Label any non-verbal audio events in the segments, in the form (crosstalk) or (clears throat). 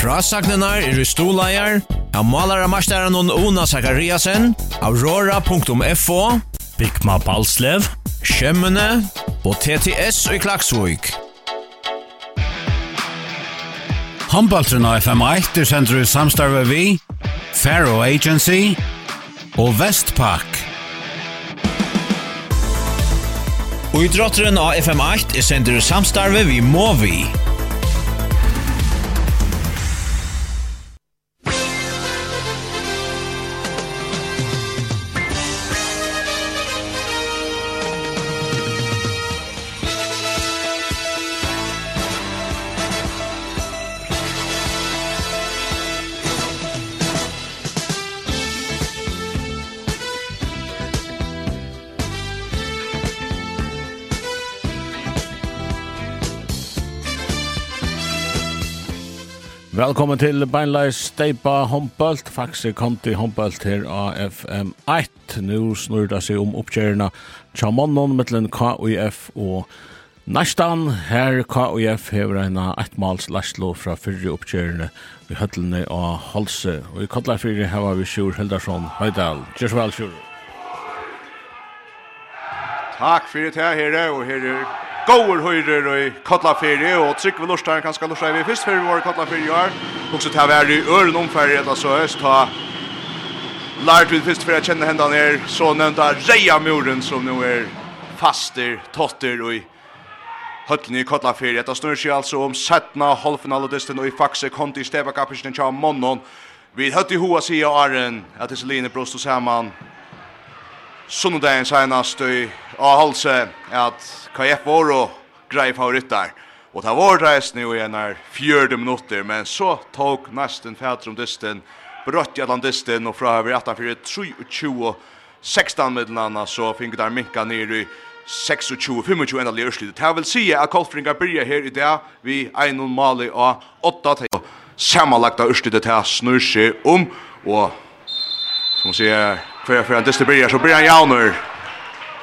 Frasagnenar er i stoleier, av malara masteren Ona Zakariasen, aurora.fo, Bikma Balslev, Kjemmene og TTS i Klaksvik. Handbaltren av FM1 er sender i samstarve vi, Faro Agency og Vestpak. Og idrotteren av FM8 er sender i samstarve vi Movi. Velkommen til Beinleis Steipa Håndbølt. Faktisk kom til Håndbølt her av FM1. Nå snur det seg om oppkjørende Tjamonon, mittelen KUF og Næstan. Her KUF hever en ettmals læslo fra fyrre oppkjørende i høttelene av Halse. Og i Kallar fyrre hever vi Sjur Heldarsson Høydal. Kjørs vel, Sjur. Takk fyrir det her, og her er Goer høyrer og Kotlaferi og Trygve Lorstar kan skal Lorstar vi først før vi var Kotlaferi i år og så tar vi her i øren omfærre etter så høst ta lært vi først før jeg kjenner hendene her så nevnta Reia Muren som nå er faster, totter og i Høtlen i Kotlaferi etter snur seg altså om 17. halvfinalodisten og i fakse konti i Steva Kapisen Tja Monnon Vi høtti hoa sida, Arren at disse line brost og saman. Sundagen senast i Ahalse at KF var og grei favoritter. Og det var reist nu i enn fjörde minutter, men så tog nesten fætrum dysten, brøtt i allan dysten, og fra over 18 23 16 middelanna, så fink der minka ned i 26-25 enda lirslid. Det vil si at Kolfringa byrja her i dag, vi er noen mali av 8 til samanlagda urslidet til snurr seg om, og som sier, hver for han dyster blir, så blir han jauner.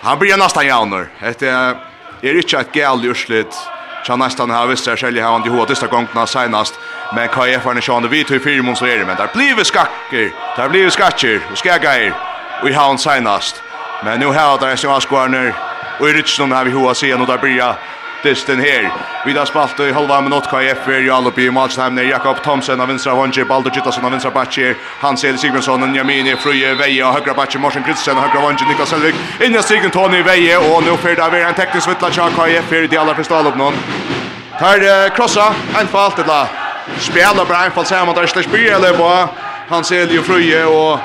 Han blir nästan jauner. Det er er ikke et galt urslit. Tja nästan har visst seg selv han de hoa dyster gongna senast. Men hva er for han ikke vi tog fire mån så er det. Men der blir vi skakker, der blir vi skakker, og skagger, og i havn senast. Men nu har det er som han og i rytsen har vi hoa sida, og der blir dysten her. Vi da spalt i halva minutt hva F er Jalupi i Malsheimne, Jakob Thomsen av vinstra håndje, Baldur Gittasen av vinstra batje, Hans Eli Sigmundsson, Njamini, Fruje, Veie og høyre batje, Morsen Kristensen av høyre håndje, Niklas Selvig, Inja Stigen, Tony Veie, og nå fyrir det er en teknisk vittla tja KF F er de aller første allopp noen. Tar krossa, einfalt, eller spela bra einfalt sammen, der slags byer, eller på Hans Eli og Fruje, og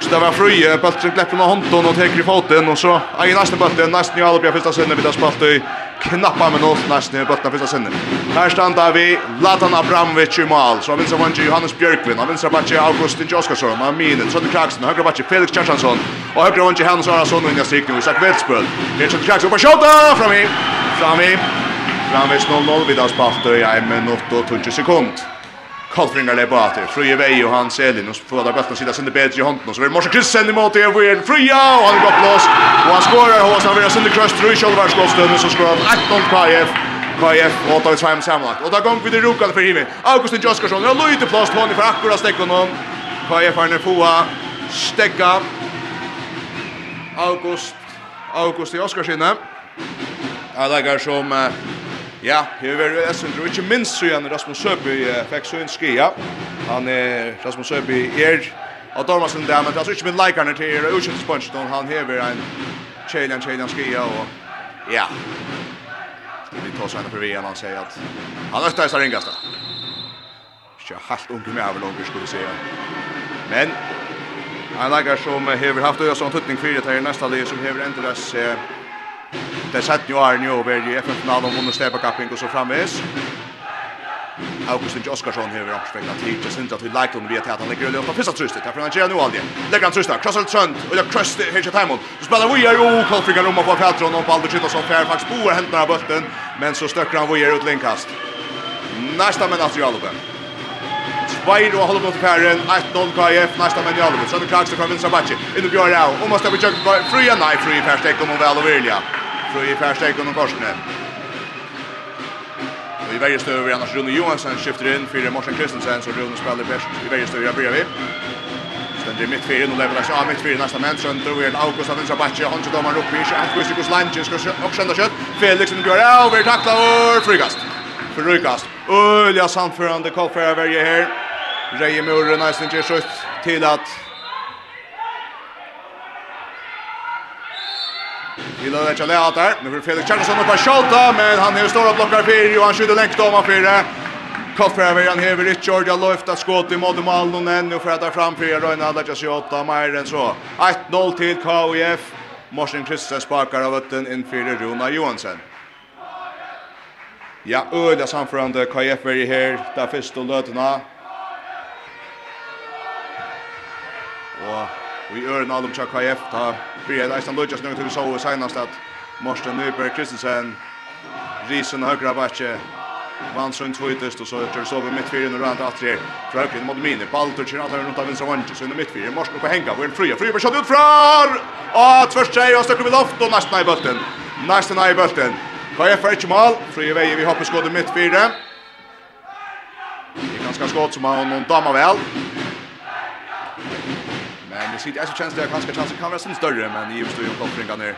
Så det var Fruje, Baldur Kleppen med hånden og teker i foten, og så er eier nesten bøtten, nesten i alle av første sinne, vi har spalt i knappa minut nästan i botten första sinne. Här stannar vi Latan Abramovic i mål. Så vinner man Johannes Björkvin, av vänstra backe Augustin Joskarsson, av minen Söder Kraxen, högra backe Felix Kjartansson och högra vänster Hans Arason och inga stickning Isak Wetspel. Det är Söder Kraxen på skott fram i. Fram i. Fram i 0-0 vid avspark i 1 minut och 20 sekunder. Kolfringar lepa atter, fruje vei og han selin, og får der bøtten sida sinde bedre i hånden, og så vil Morsen Kristensen i det, og er fruja, og han er godt blås, og han skorar hos, han vil ha sinde krøst, rui kjolvar skålstønnen, så skorar han 1-0 KF, KF, og tar vi tveim samlagt, og da gong vi det rukal for himmel, Augustin Joskarsson, har løyte plåst, han er for akkurat stekken om, KF er foa, stekka, August, August i Oskarsinne, Ja, det er som Ja, her er det Essen, tror ikke minst så gjerne Rasmus Søby fikk så en skia. Han er, Rasmus Søby er av Dormasen der, men det er altså ikke min leikerne til Uskjønnsbønsjen, han hever en tjelian, tjelian skia, og ja, vi tar seg henne for VM, han sier at han økter seg ringast da. Ikke helt unge med over langer, skulle vi si. Men, han lager som hever haft øya som tuttning fyrir, det er nästa liv som hever endres eh, Det er sett jo er nu over i FN-finalen om under steberkapping og så framvis. Augustin Oskarsson hever i omspegla tid at vi til om vi at han legger i løpet fyrsta trustet. Derfor han gjør nu aldri. Legger han trustet. litt trønt, Og det krøst her til Teimond. Så spiller vi og jo om å på feltron, og Baldur Kytta som fær faktisk boer hentene av bøtten. Men så støkker han Vujer ut linkast. Nästa men att Jalupe. Tvair og håller mot Perren, 1-0 KF, næsta menn Jalupe. Sönder er det kommer Vinsa Bacci. In i Bjørn Rau, och måste ha försökt fria, nej, fri, Perstek om hon väl fra i færstekken og korsene. Og i vergestøv er annars Rune Johansen skifter inn for Morsen Kristensen, så Rune spiller best i vergestøv i Abriavi. Stendt i midtfyrin og lever av midtfyrin neste menn, så ender vi en August av Vinsra batje, han håndse dommer oppe i kjent, hvis ikke slangen skal også skjønne kjøtt, Felix som gjør av, vi takler vår frikast. Frikast. Ølja samførende kallfæra verje her. Reie Møren, Eisinger, skjøtt til at Vi lade inte lära där. Nå får Felix Kjellsson opp av Kjolta, men han är stora blockar för og han skjuter lengt om av fyra. Kort framöver han häver Richard jeg löft att skott i mot mål enn, og nu för att ta fram fyra och en alla seg åtta mer enn så. 1-0 til KIF. Morsen Kristensen sparkar av ötten inn för Rona Johansen. Ja, öliga samförande KIF är här där första lötena. Og vi örnar dem till KIF där Fyrir at Eistan Lodjas nu til så senast at Morsten Nyberg Kristensen Risen högra vann Vansson tvåtest och så kör så mitt mittfältet och runt att tre. Fröken mot Mine Balter kör att runt av vänstra vänster så i mittfältet Morsten på hänga och en fria fria skott ut från. Ah tvärs sig och stöcker vi loft och nästan i bulten. Nästan i bulten. KF är mål. Fria vägen vi hoppas skott mitt mittfältet. Det är ganska skott som har någon damer väl. Men det sitter alltså chans där ganska chansen kan vara sin större men i just ju kopplingar ner.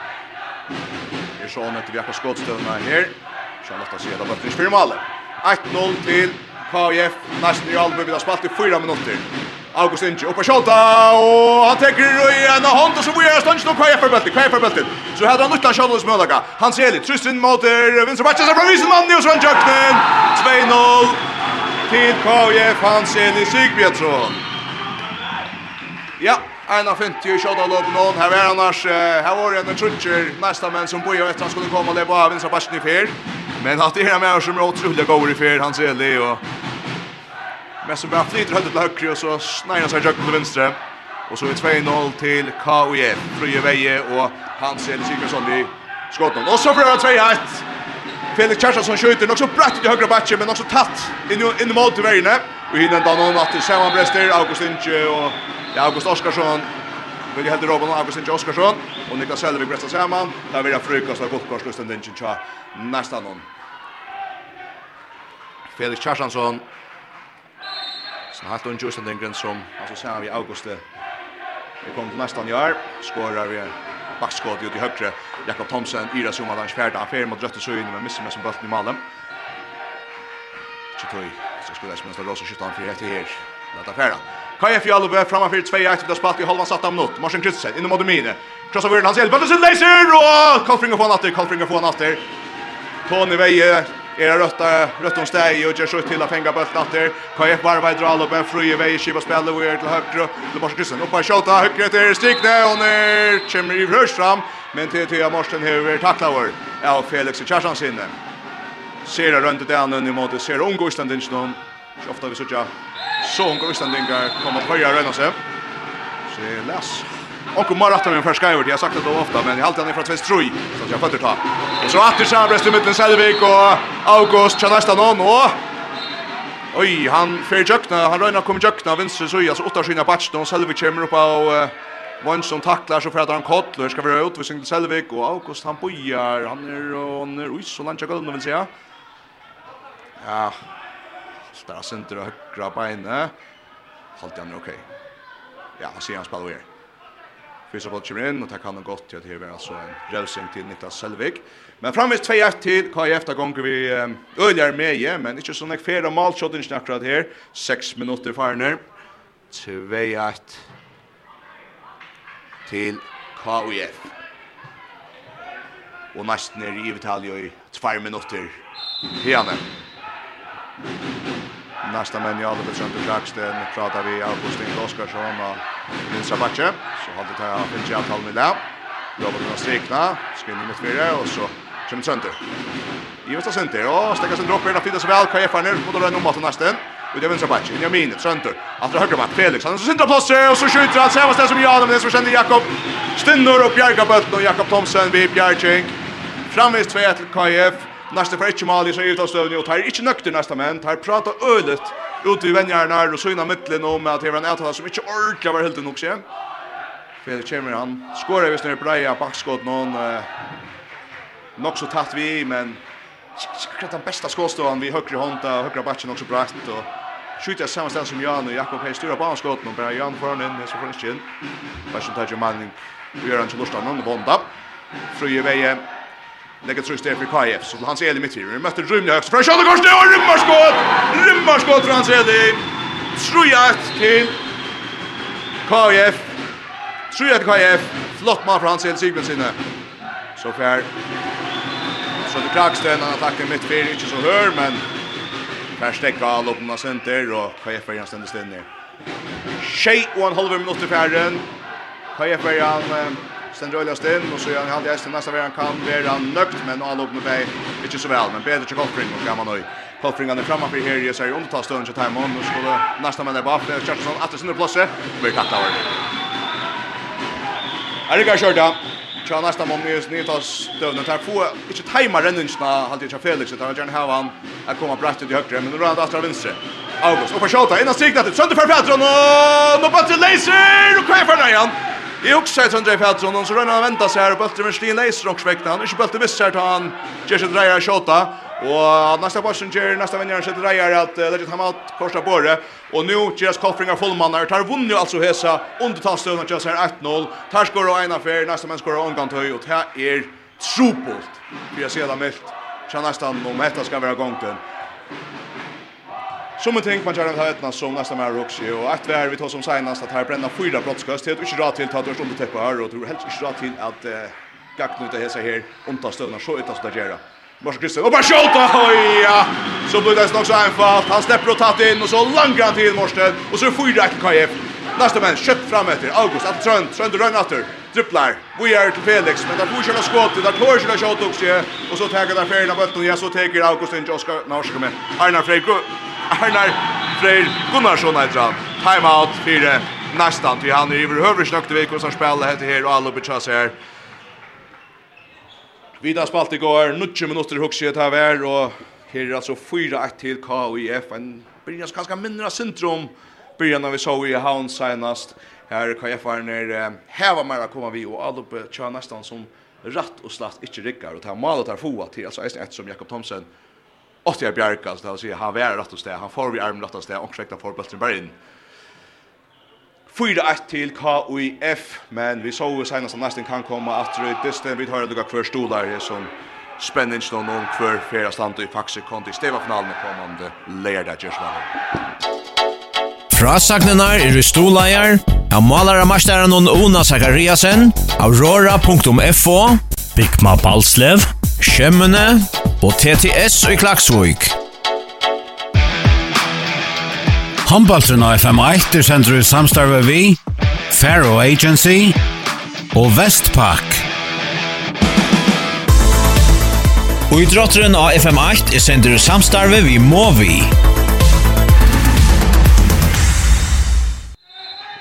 Det så att vi har skottstövna här. Sjön att se det var för mål. 1-0 till KF. Nästan i Albu vi har spelat i 4 minuter. August Inge upp på skjolta och han tar i en hand och så blir det stund nu KF för bulten. KF för bulten. Så hade han nytta skjolta smölaga. Han ser lite trussin mot vänsterbacken så från visen mannen och så en jöknen. 2-0 till KF Hansen i Sigbjörnsson. Ja, en av 50 i kjøtta løp nå. Her er annars, her var en trutcher nästa menn som bor i etter han skulle komme og leve av vinstra basen i fyr. Men at det er med som er utrolig gåver i fyr, han ser det og... Men så bare flyter høyde til høyre og så sneier han seg jøkken til vinstre. Og så er 2-0 til KUF, Frøye Veie og han ser det sikkert sånn i Skottland. Og så prøver han 2-1. Felix Kjærstadsson skjuter, nok så brett ut i høyre bakken, men nok så tatt inn i mål til veiene. Och hinner då noen att Sjöman Brester, August Inge och ja, August Oskarsson. Vi det helt Robin August Inge Oskarsson och Niklas Söderberg Brester Sjöman. Där vill jag frukost och gottkorslusten den Tja. nästa någon. Felix Kjartansson. Så har han just den grön som alltså ser vi Auguste. Vi kommer till nästan år, skorar vi backskott ut i högre. Jakob Thomsen yra som att han affär mot rött men missar med som bollen i målet. Chitoi Så spelar Spencer Rosso skjuter han för rätt här. Lata färra. Kaja Fjallobö framan för 2-1 utav spalt i halvan satta minut. Martin Kristensen, in i Mine. Krossa vurden hans hjälp. sin laser och Kolfringer får han åter. Kolfringer får han åter. Tony Veje Era rötta rött om steg och gör skjut till att fänga bollen åter. KF varvar drar upp en frie väg i skiva spelar och till höger. Det måste kryssa upp på skott höger till stigne och ner kommer i rörs fram men till till Morsten Hauer tacklar vår. Ja Felix och Kjaersen sinne ser det rundt det nu mot ser unge Islandings nå. Så ofta vi så ja. Så unge Islandinger kommer til høyre rønne seg. Se läs. Och kommer rätta med en färska över. Jag har sagt det då ofta men jag håller den från Tvest Troy så jag fötter ta. Och så åter så bröst i mitten Selvik och August kör nästa någon och Oj, han fer jökna, han røyna kommer jökna vinstre så alltså åtta skina batch då Selvik kommer upp och Vansson tacklar så för att han kottlar ska vara utvisning till Selvik och August han bojar, han är och han är oj så långt jag vill säga. Ja. Där center och högra inne. Halt han okej. Ja, så han spelar vi. Fysa kommer in och tar kan gott till att det är alltså en rälsing till Niklas Selvig. Men framvis 2-1 till KF där gånger vi öljer med igen. men inte så där fel målshot inte akkurat här. 6 minuter farner. 2-1 till KF. Och nästan är i Italien i 2 minuter. Hjane. Nästa män i Albertsson till Jacksten pratar vi Augustin Oskarsson och Nilsa Backe. Så hade det här finns jag tal med där. Jobbar med strikna, spinner med fyra och så kommer sönder. I vänster center och stäcker sig droppar den fina så väl KF ner mot den ommatta nästan. Och det vänster backen. Jag minns sönder. Att det höger back Felix han så syndrar plats och så skjuter han samma ställe som jag men det som kände Jakob. Stinnor upp Bjärka Bött och Jakob Thomsen vid Bjärking. Framvis 2-1 till KF nästa för inte mål i så utav stövning och tar inte nökter nästa men tar prata ölet ut i vänjarna och så innan mittlen om att det var en ätala som inte orkar var helt nog sen. Fel kommer han skorar visst när Braja backskott någon eh, nog så tatt vi men Skrat den bästa skåståan vi högre hånda och högre backen också bra och skjuter samma ställe som Jan och Jakob här stora skott men bara Jan får in så får den skinn. Backen tar ju mannen Vi gör han till lustan någon bonda. Fröje vägen lägger tryck där för KF så han ser det mitt i. Vi möter rymlig högst. Från Charles Korsne och rymmarskott. Rymmarskott från Sedi. Trujat till KF. Trujat till KF. Flott man från Sedi Sigmundsson. Så fär. Så det Kragsten han attacken mitt för inte så hör men Fær stäcka all upp med center, och KF är igjen stendes inn i. Tjei og en halver minutter færen. KF er igjen Sen rullar still och så gör han halvt hästen nästa vecka kan vara nökt men all upp med dig. Inte så väl men Peter Chikoffring och gammal nu. Kolfring han är framme för här så är under ta stund så tar man och skulle nästa man där bak där Charlesson att det snurrar platsen. Vi kan ta Är det kanske då? Tja nästa mån nu just nytas dövna tar få inte tajma renningsna halt jag Felix utan jag har han att komma bra ut i högre men då rör Astra åt vänster. August och på skjuta innan till sönder för Petron och nu på till laser och kvar för Ryan. Jeg också sier Tøndre i Fjaldsson, så rønner han vänta sig här och bøtter med Stine Eiser også vekta. Han är ikke bøtter visst her han, ger sig dreier kjåta. Och nästa passen ger nästa venner sig dreier att lägga Legit Hamat korsa båre. Och nu gjøres Kolfringar fullmannar, tar vunn jo altså hesa, att gjøres her 1-0. Tar skor och en affär nästa menn skor og omgant høy, här det er trupult. Vi har sett det mildt. Tja nästan om detta ska vara gången. Som en ting man gör den höjtna som nästan mer också och att vär vi tar som senast att här bränna fyra brottskast helt inte rätt till att under täppa här och tror helt inte rätt till att eh, gackna ut det här undan stövna så utan så där. Mars Kristian och bara skjuta ja! Så blir det också enfalt. Han släpper och tar in och så långt han till Morsten och så fyra rätt KF. Nästa man kött fram efter August att Trönd Trönd rör åter. Dribblar. Vi är till Felix men där får köra skott där tar sig skott också och så tar det där färna bollen och så tar August in Joska Norskome. Arnar Freyko Arnar Freyr Gunnarsson heter han. Time out för nästan till han är över höversnökt vid hur som spelar heter här och alla bitchas här. Vi har spalt igår, 90 minuter huxet här var och här är alltså 4-1 till KIF. En börjar ganska mindre syndrom början när vi såg i Hound senast. Här KIF är när häva mer att komma vi och alla uppe bitchas nästan som rätt och slatt inte ryckar och tar målet här få till alltså ett som Jakob Thomsen åtte jag bjärkas där och säger han är rätt och stä han får vi armen rätt och stä och skräckta för bulten bara in. Fyra ett til KUIF men vi så jo senast at nesten kan komma att det vi har det kvar stolar här som spännande noen om hver fjerde stand i faxe konti steva finalen kommande lördag just Frasagnenar er i stoleier, av malara masteren og Ona Zakariasen, aurora.fo, Bikma Balslev, Kjemmene, og TTS i Klaksvøk. Håndbaltren av FM1 er sender ut samstarve vi, Faro Agency og Vestpak. Og i drotteren av FM8 er sender ut samstarve vi Movi.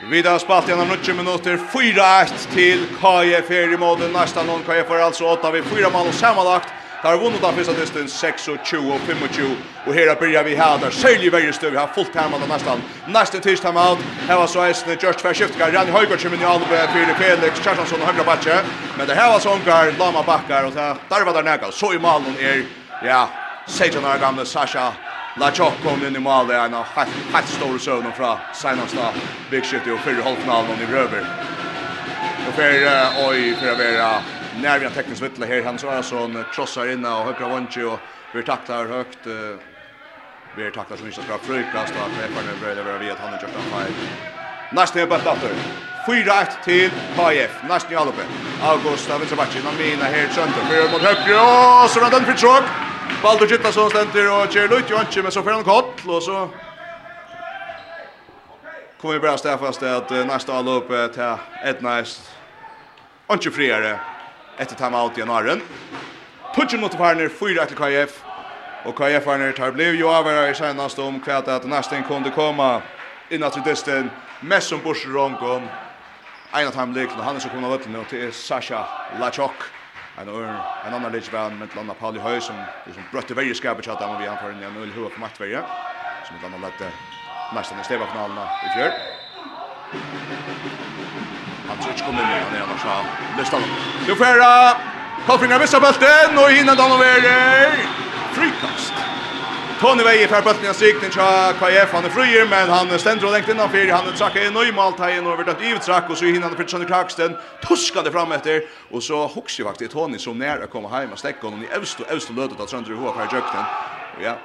Vidar spalt gjennom 90 minutter, 4-1 til KF her i måten. Nästa noen KF er altså 8 vi 4 mål og sammanlagt Där har vunnit den första dysten 6 och 20 och 5 och 20. Och här börjar vi här där Sölje Vägerstöv. Vi har fullt hemma där nästan. Nästa tisdag med allt. Här var så Eisne, George Färskiftkar, Rani Höjgård som in i Albe, Fyre Felix, Kjartansson och Högra Batje. Men det här var Songar, Lama Backar och där var där näka. Så i malen är, ja, 16 år gamla Sasha Lachok kom in i mål där Han har haft stor sövn från Seinasta Big Shitty och fyra halvfinalen i Röver. Och för, oj, för att vara när vi har tekniskt vittla här Hans Arason krossar in och högra vånche och vi tacklar högt uh, vi tacklar som inte ska frukast och träffarna bröder över vi att han har gjort en fight. Nästa är bara åter. 4-1 till KF. Nästa i Alupe. August av Vincerbacci. mina här sönder. För mot högra. Och så den för tråk. Baldur Gittason ständer och kör ut Johansson. Men så får han kott. Och så kommer vi bara stäffa stäffast att nästa Alupe till ett näst. Och inte friare etter timeout i januaren. Putchen mot Farner, fyra til KF. Og KF Farner tar blev jo avvara i senast om kvært at nesten kunde komma innan til dysten. Mest som bors Ronkon. Ein av timelikna, han er så kunna vötlen och til Sasha Lachok. En örn, en annan ledsvän med Landa Pauli Høy som liksom brøtte varje skapet chatta man vi han för en öl huvud på maktverje. Som ett annat lette nesten i stevafinalen i fjør. Han tror ikke kom inn i han er annars av Lestaden. Nu får jag Kolfringar missar bulten og hinner Donovan Weir. Frikast. Tony Wey i färbulten i sikten tja KF, han är frier, men han ständer och längt innanför, han är trakka i nöjmalt här och över dött i uttrack och så hinner han för Sonny Kraksten, tuskade fram efter och så hooks ju faktiskt Tony som nära kommer hem och stäcker honom i öst och öst och lötet att sönder i hår för jökten. Och ja,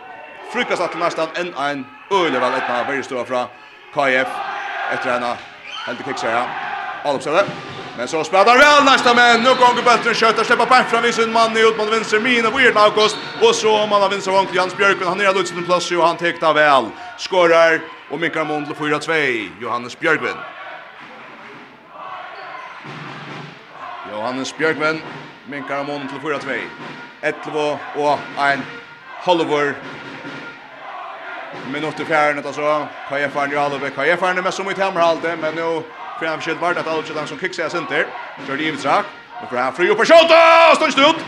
frikast att nästan en en öle väl ett av varje stora från KF efter henne. Helt i kicksar, ja. Alpsare. Men så spelar väl nästa men nu kommer bättre kött och släppa bort från sin man ut mot vänster och Weird August och så man av vänster vankel Jans Björk han är lutsen plats och han täckta väl. Skorar och Mikael Mondlo 4-2 Johannes Björkvin. Johannes Björkvin Mikael Mondlo 4-2. 11 och en Hollywood minuter fjärnet alltså. Kajefaren Jalove, Kajefaren är med som i tämmerhalde men nu Framskjøtt Bardat Altsjøtan som kikser jeg senter. Kjør i Ivitrak. Og Graham fri opp og skjøtta! Stånd stund!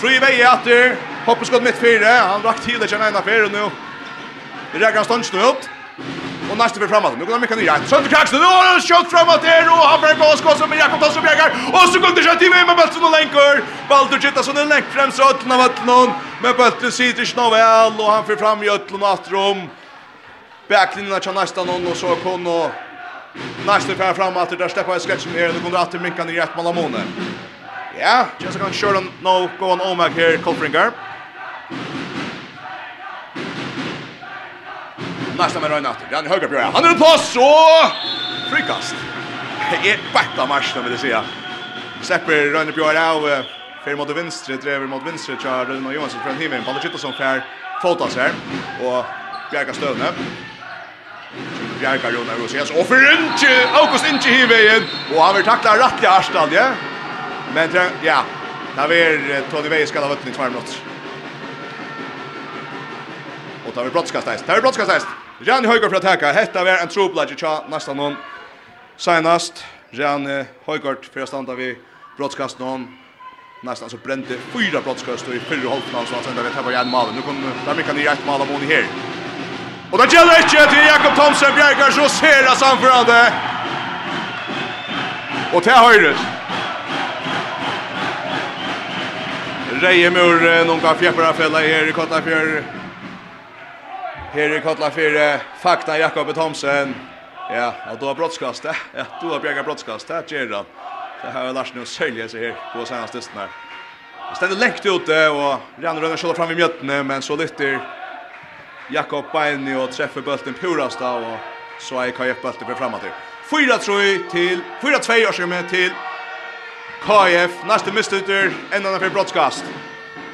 Fri i vei etter. Hoppeskott midt fire. Han rakk til det kjenner ena fire nå. Det rekker han stånd stund. Og nästa blir framåt. Nu går Mikael Nyra. Så inte kaxen. Nu har han skott framåt där och han får skott som Jakob Tasso Bjergar. Och så går det skott i med bollen och länkar. Baldur Gitta som en länk fram så åt av någon. Men bollen sitter snå väl och han får fram i ötlen och åtrum. Backlinjen har nästan någon och så kommer Nästa fär fram att där släppa i sketch som är det kunde att minka ner rätt malamone. Ja, Jessica kan sure no go on Omak here Kolfringer. Nästa med Reinhardt. Han höger björn. Han är på så frikast. Det är bättre match då vill det säga. Släpper Reinhardt björn av Fer mot venstre, drever mot venstre, kjær Rune Johansson fra himmelen. Ballet sitter som fer fotas her, og Bjerga Støvne. Bjarkar Rona Rosias. och för inte August inte i vägen och han vill takla rätt i Arstad, ja. Men ja, där är Tony Vei ska ha vøttning som er blått. Og da vil brottskasteist. Da vil Jan Jan för att attacka. Hetta vil en troblad i tja nesten noen. Senast, Jan Höger för att stanna vi brottskast någon Nästan så brände fyra brottskast i fyra halvfinalen så att sen där vi tar igen malen. Nu kommer där mycket ner ett mål av Moni här. Och det gjelder ikke til Jakob Thomsen Bjerkar så ser det samförande. Och till höjret. Rejemur, någon kan fjäppra fälla her i Kotlafjör. Her i Kotlafjör, fakta Jakob Thomsen. Ja, og du har brottskast. Ja, du har Bjerkar brottskast det. Här han. Det här är Lars nu säljer sig her på senaste dysten her. Han ständer längt ute och Rannor rönnar skjuter fram i mjøttene, men så lyfter Jakob Beini og treffer bulten purasta og så er KF bulten för framåt. 4-3 till 4-2 år siden til KF. Neste mistuter enda för brottskast.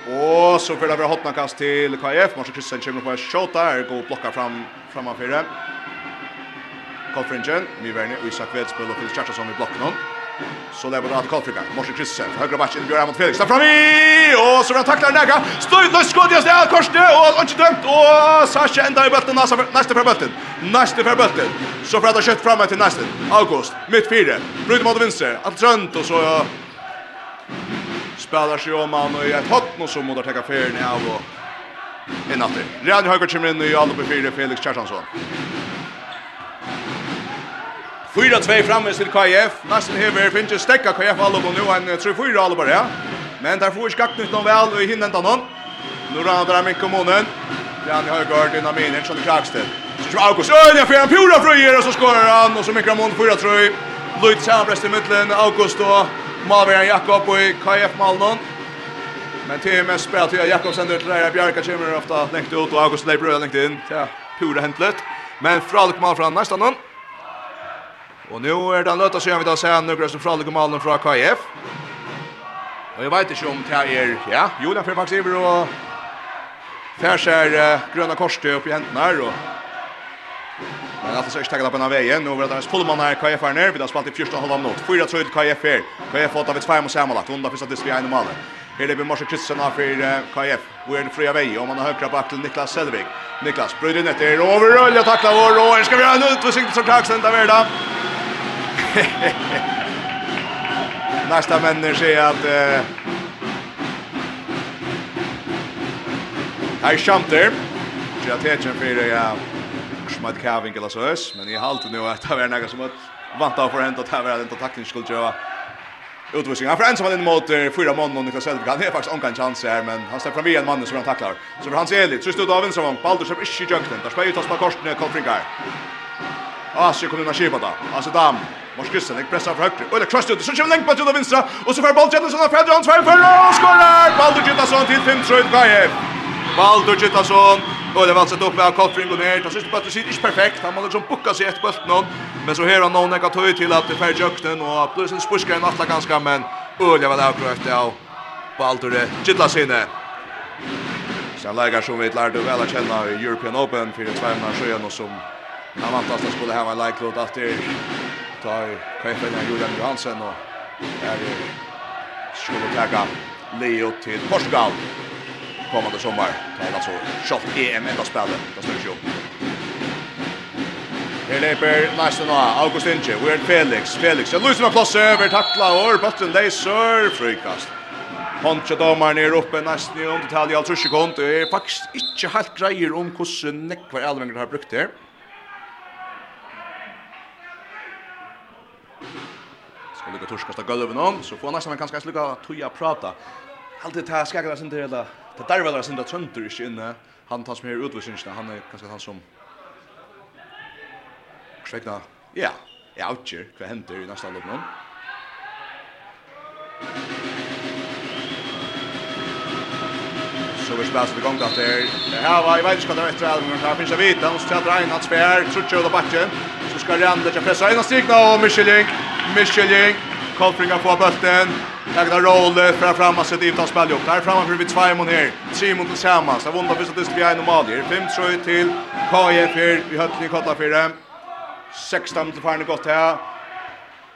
Og så får det være hotnakast til KF. Marcus Kristian kommer på en shot där. Går och blockar fram framför fire. Kolfringen, Myverne och Isak Vedsbøl og Fils Kjartason i blokken honom. Så lever det att Koltrika. Morse Kristensen. Högra backen in Björn mot Felix. Där framme! Och så blir tacklar näga. Stöjt löst skott i ställ Korsne. och inte dömt. Och Sasha ända i bulten nästa för bulten. Nästa för bulten. Så för att ha fram till nästa. August mitt fyra. Brut mot vänster. Allt trönt. och så spelar sig om han och i ett hot Och så mot att ta färden av och innan det. Ryan Höger kommer in i alla på fyra Felix Kjartansson. 4-2 framme til KF. Nesten hever finnes stekka KF alle på nu, en 3-4 alle bare, ja. Men der får ikke gakt nytt noen vel, og i hinnen tar noen. Nå rann der min kommunen. Jan Høygaard, dina miner, sånn Kraksted. Så kjøper August Øyn, jeg får en pura frøyer, og så skårer han, og så mikker mån, mot 4-3. Lloyd Sandbrest i middelen, August og Malveren Jakob i KF Malnon. Men til mest spelar til Jakob sender til Leira Bjarka kommer ofta lengt ut, og August Leibro lengt inn. Ja, pura hentlet. Men fralik mal fra nästa någon. Og nu er det nødt å se om vi tar seg nøkker som fralige malen fra KF. Og jeg vet ikke om det er, ja, Julian Fyrfax Iver og Færsær uh, Grønne Korstø opp i henten her. Og... Men alt er ikke tegget opp en av veien. Nå er det hans fullmann her, KF er nere. Vi har spalt i 14 halv minutt. 4-3 til KF her. KF har tatt 2 mot Samalak. Onda finnes at det skal ene malen. Her er vi Morsen Kristensen av for KF. Hvor er det fria vei, og man har høyre bak til Niklas Selvig. Niklas, brøyden etter, overrølja takla vår, og her skal vi ha en utvisning som kaksen, det er det. (laughs) Nästa människa säger att eh Hej Shanter. Jag tänkte för ja smart carving eller så men i halt nu att det var några som att vanta för hänt att här var inte taktiskt skulle göra. Utvisning. Han frans var in mot fyra mån och Niklas Selvik. Han är faktiskt onkan chans här, men han släpper fram en man som han tacklar. Så för hans elit, så stod av en som. Baldur släpper inte i jökten. Där spelar ju tas på korsen, Kolfringar. Asi kommer in och kipa då. Asi dam. Mors Kristian, jeg presser fra høyre, og det krasst ut, så kommer lengt på til vinstra, og så får Baldur Gjettasson av Fredrik Hans Færre, og skårer! Baldur Gjettasson til 5-3 Gajev. Baldur Gjettasson, og det valset opp med av Kotfring og ned, han synes på at det sier ikke perfekt, han må liksom bukka seg etter bøtten noen, men så her har noen ekka tøy til at det færre jøkten, og at plussen spursker en atla ganske, men øl var det akkurat av Baldur Gjettasson. Sen lägger som vi lärde väl att känna i European Open för ett tvärna sjöan och som han vantas att skulle ha en like-låt att det tar Kajfeljan Julian Johansen och är skulle tacka Leo till Portugal kommande sommar. Det är alltså shot EM enda spelet. Det styrs ju. Her leper Larsen av August Inge, Weird Felix, Felix, en lusig med plass over, takla og bøtten leiser, frikast Poncha domar ner uppe nesten i undertalje, altså sekund, det er faktisk ikke helt greier om hvordan nekvar elvenger har brukt det. lukka torskast av gulven om, så får nästan man kanske lukka tuja prata. Alltid ta här skakar sin till det där väl sin där trönter inne. Han tas med utvisningarna, han är kanske han som Skräckna. Ja, ja, outjer, vad händer i nästa lopp nu? så vi spelar sig igång där. Det här var i världskottet efter att Här finns det vita. Hon ställer in att spär, trutcher och backen så ska Randa kan pressa in och strikna och Michelin, Michelin, Kolfringar på bulten. Lagda roll att framma sitt utan spel upp. Där framme för vi två mot här. Tre mån tillsammans. Så vundrar först att det blir en normal. Det är fem tror till KF. Vi har tre kottar för dem. 16 till farne gott här.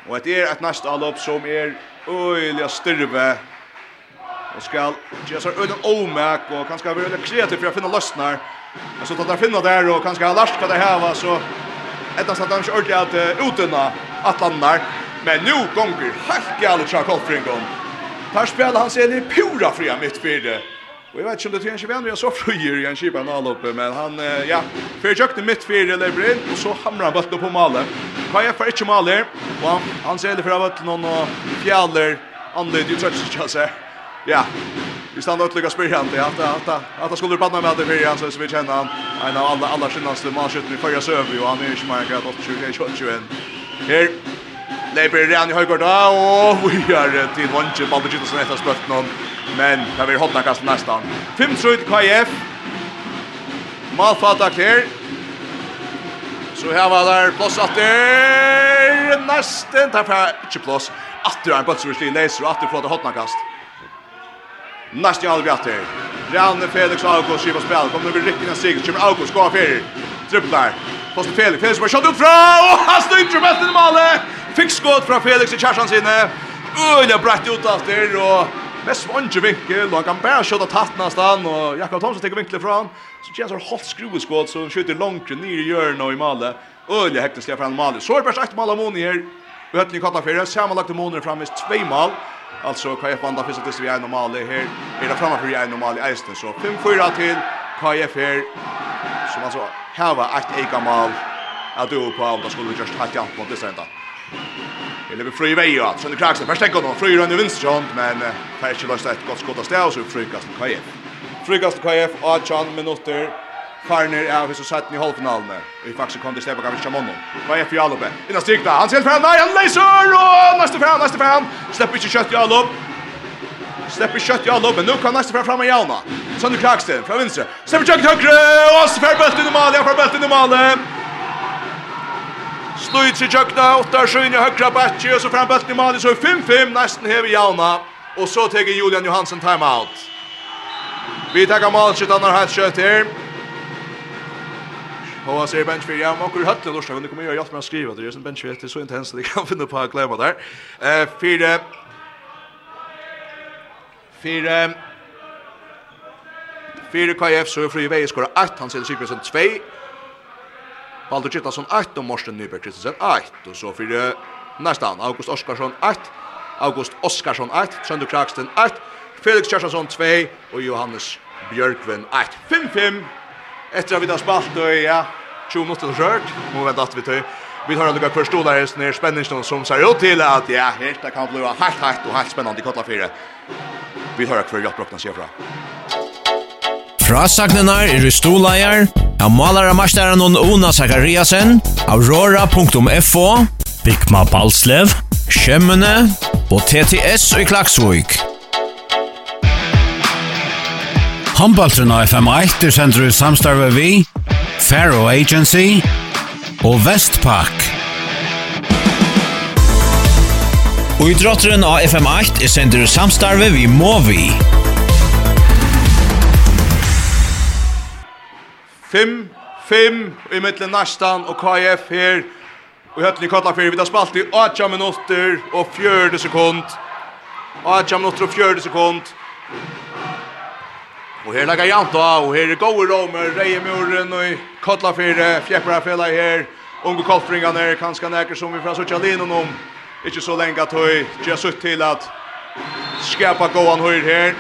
Och det är ett nästa allop som är öjliga styrve. Och ska göra så öden omäk och kanske vara kreativ för att finna lösnar. Så tar där finner där och kanske har last kan det här var så Etta satt han ikke ordentlig at uh, utunna atlanar. Men nu gonger helt gale tja kolfringon. Tar spela han seg pura fria mittfyrde. Og jeg vet ikke om det trenger ikke venn, vi har så fryer i en kipa en alloppe, men han, uh, ja, fyrir tjøkne mittfyrde lever inn, og så hamrar han bøttene på malet. Kaja er ikke maler, og han, han ser det fra bøttene og fjaller, andre, du tror ikke trøttsittkjallet ja, vi stannar ut lika spyrjande, att, att, att, att han skulle banna med det för han, så vi känner han, en av alla, alla skinnaste manskjutten i förra söver, och han är inte mer än 28-21. Her, Leiper Rani i da, og vi har til vantje, Baldur Gittelsen etter spött någon men det blir hotna kast nästan. 5-3 KF, Malfata kler, så här var der plass atter, nesten, der er ikke plass, atter er en läser leiser, og atter flåter hotna kast. Næst i halvbjatter. Rane Felix August skivar spel. Kommer över en sig. Kommer August gå för. Dribblar. Fast Felix Felix bara skott ut fra och han styr bäst i målet. Fick skott från Felix i kärsan sinne. Öle bratt ut efter och Mest vanlig vinkel, og han kan bare skjøte tatt nesten, og Jakob Thomsen tar vinkelet fra han, så kjenner har halvt skrueskått, så han skjøter langt ned i hjørnet i malet. Øyelig hektisk fra han malet. Så er det bare ett mal av måneder, og høttene i kattafere, samanlagte måneder framme, tvei mal, Alltså KF vandrar första tills vi är normalt här. Är det framme för vi är normalt i Eisten så 5-4 till KF här. Som alltså här var ett eka mål. Att du på om det skulle just ha jump mot det sända. Eller vi fri väg att sen kraxen först tänker de fri runt vänster hand men färs löst ett gott skott av stäv så frikast KF. Frikast KF 18 minuter. Farner av hos og satt i halvfinalene. Vi faktisk kom til stedet av Shamono. Hva er Fjallube? Inna stikta, han ser fram, nei, han leiser! Og neste fram, neste fram! Slipper ikke kjøtt Jalub. Slipper kjøtt Jalub, men nu kan neste fram fram av Jalna. Sønne Kragsten, fra vinstre. Slipper kjøtt høyre, og så fer bøtten i Mali, ja, fer bøtten i Mali. Sluit i kjøkna, 8-7 i høyre bætje, og så fram han i Mali, så 5-5, nesten hever Jalna. Og så teker Julian Johansen timeout. Vi tar målskyttan har hatt kjøtt her. Och han säger bench för jag och hur hött det lust kunde komma göra hjälp att skriva det är en bench det är så intensivt det kan finna på att glömma där. Eh för för för KF så fri väg skor 8 han sätter Sigurdsson 2. Baldur Gittason 8 och Morsten Nyberg Kristensen 8 och så för nästa August Oskarsson 8 August Oskarsson 8 Sönder Kraksten 8 Felix Kjarsson 2 och Johannes Björkven 8 5-5 Efter att vi har spalt och ja, 20 minuter skört. Må vänta att vi tar. Vi har lukka på stolar här ner spänningen som ser ut till att ja, helt det kan bli helt helt och helt spännande i kotla fyra. Vi tar kvar jag brockna sig från. Frasagnenar er i stolajar, av malara mastaren og Ona Zakariasen, aurora.fo, Bikma Balslev, Kjemmene og TTS i Klaksvik. Håndbaltrun av FM1 er sender ut samstarve vi, Faro Agency og Vestpak. Og i drotteren av FM8 er sender ut samstarve vi Movi. 5-5 i mittlen Nastan og KF her. Og høtten i Kotlafyr, vi tar spalt i 8 minutter og 40 sekund. 8 minutter og 40 sekund. Og her lagar janta, og her er gode romer, Reie Muren, og Kotla Fyre, Fjeppra Fela her, unge kolfringarna er kanskje nekker som vi fra suttja linen om, ikke så lenge at høy, ikke sutt til at skapa gåan høyr her.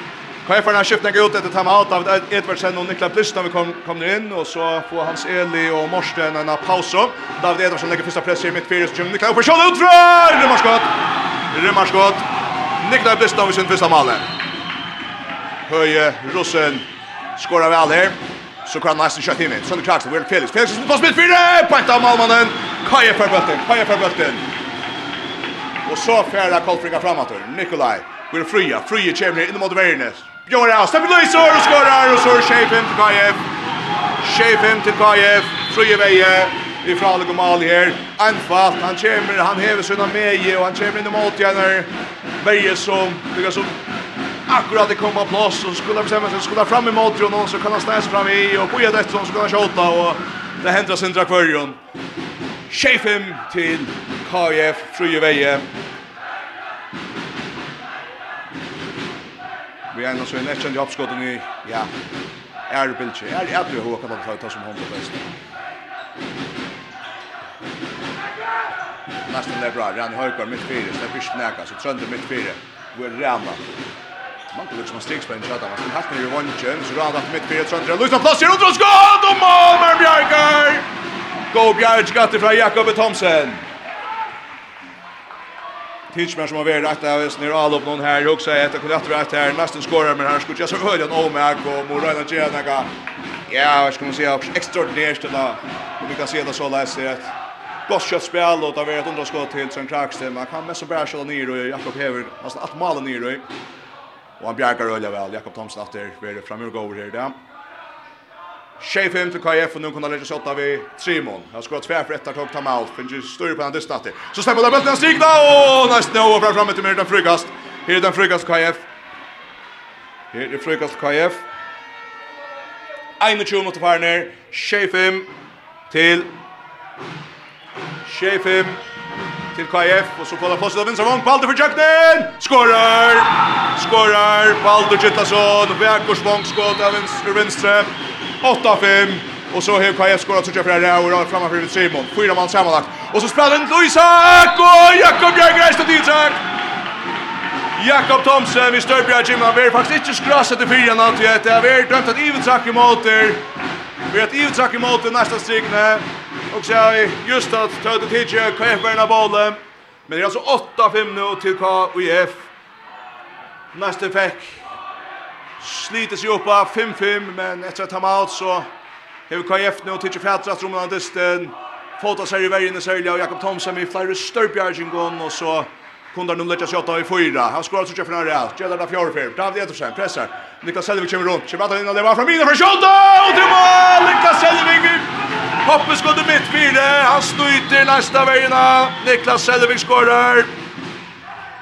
Kajfarna skiftar ut etter timeout av Edvardsen og Niklas Blist vi kom, kom inn, og så får Hans Eli og Morsten en paus. David Edvardsen legger första press i mittfyrer, så kommer Niklas opp Blist ut fra! Rymmarskott! Rymmarskott! Niklas Blist vi sin första malet. Høye Rosen skorar vel her. Så kan nesten kjøtt inn i. Sønne Kragsen, Will Felix. Felix på spilt fire! Penta av Malmannen. Kaje for bøtten, kaje for bøtten. Og så fjerda Kolfringa framator. Nikolaj, Will Fria. Fria kommer inn mot out. Bjørn Raus, Steffi Løysor, skorar, og så er Shefim til Kajev. Shefim til Kaje. Fria veie, får frale gomal her. Anfall, han kommer, han hever sunna meje og han kommer inn i måtjener. Veie som, det er som akkurat det kommer plats och skulle bestämma sig skulle fram emot ju någon så kan han stäs fram i och på det som skulle skjuta och det händer sin drakvarion. him till KF Fruje Veje. Vi är nog så en extra uppskotten i ja. Är det bilche. Är det att du har kan man ta som hon på bäst. Nästan där bra. Han höjer mitt fyra. Det blir snäcka så trönder mitt fyra. Vi är rämna. Man kan liksom stegspänn chatta. Man kan hatt ner i vanchen. Så rada mitt fyra tröntra. Lyssna plats här. Undra skåd, og mål med Bjarkar. Go Bjark gatt från Jakob Thomsen. Tidsmer som har vært rett av är all upp någon här också är det kunde rett her, här nästan men her skulle jeg så höra en omark och Morana Tjena Ja, vad ska man si, också extraordinärt där. Vi kan se det så läs det gott kött spel och det var ett underskott till Sven Kraksten. Man kan mest så bära sig ner och Jakob Hever. Alltså att mala ner och Og han bjergar øyla vel. Jakob Thomsen atter er framur over her. Ja. Tjej fem til KF og nu kunde lägga sig åtta vid Trimon. Han ska ha for etter tog tag ta out. Finns ju större på den dystatter. Så stämmer där bulten stigna och näst nu och framme till Merdan Frykast. Här är den frukast. KF. Här är frukast KF. Ein och tjuv mot Farner. Tjej fem til Tjej fem til KF, og så får han plåset av vinstra vong, Baldur for Jøknen! Skårar! Skårar, Baldur Gittason, Vekors vong skått av vinstra vinstra, 8-5, og så har KF skårat så kjøper her, og er framme for Simon, fyra mann sammanlagt, og så spiller den Luisak og Jakob Bjerg reist til Isak! Jakob Thomsen vi Størbjerg Jim, han vil faktisk ikke skrasse til fyra alt det etter, han vil dømt at Ivetsak i måter, vi har et Ivetsak i måter næsta strikne, Och så är just att ta det till jag kan bollen. Men det är alltså 8-5 nu till KIF. Nästa fäck. Sliter sig upp 5-5 men efter att ta out så har KF nu till fætra at rommet av dysten. Fåta sig i vägen i Sølja och Jakob Thomsen i flera størpjargjengon och så Kundar nummer 28 i fyra. Han skorar så träffar han rejält. Gäller där fjärde David Edersen pressar. Niklas Selvik kommer runt. Kör in och lever från mina för skott och till mål. Niklas Selvik hoppar skottet mitt fyra. Han snyter nästa vägen. Niklas Selvik skorar.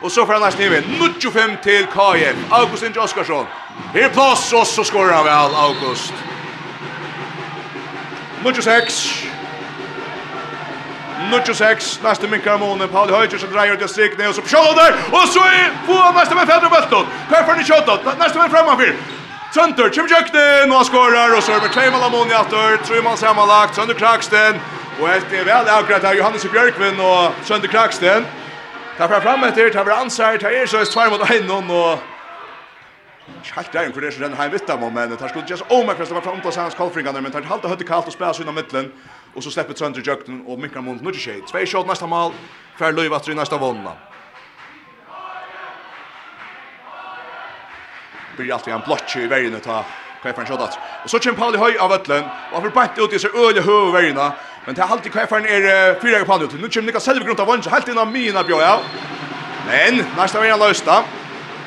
Och så får han nästa nivå. 95 till KF. Augustin Oskarsson. Här plats och så skorar han väl August. 96. Nuttjo 6, nästa minkar månen, Pauli Höjtjer som dreier till strikne och så på kjollan där, och så är på nästa med Fedra Bölton, Perfern ni kjottat, nästa med framanfyr, Trønder, Kim Jøkten, og han skårer, og så er med Kleiman Lamoni atter, Tryman sammanlagt, Trønder Kraksten, och helt är väl avgrätt här, Johannes og Bjørkvin og Trønder Kraksten. tar fram fram efter, tar fra ansar, tar er så är tvær mot Einon, och Helt där för det så den här vittam men det har skulle just omerkast, det var fra omtals hans kolfringarna, men tar er halte høyde kalt og spela sina mitten og så släpper Trønder Jökten og minkar mot nu tjej. Två skott nästa mål. Fär Löv att vinna nästa vonna. Blir alltid en blotch i vägen ta Kajfaren skottat. Och så kommer Pauli Høy av Ötlen. Och han bänt ut i sig öle höv vägen. Men det är alltid Kajfaren är fyra på ut. Nu kommer Niklas Selve grunt av vånda. Helt innan mina bjöj. Ja. Men nästa vägen lösta.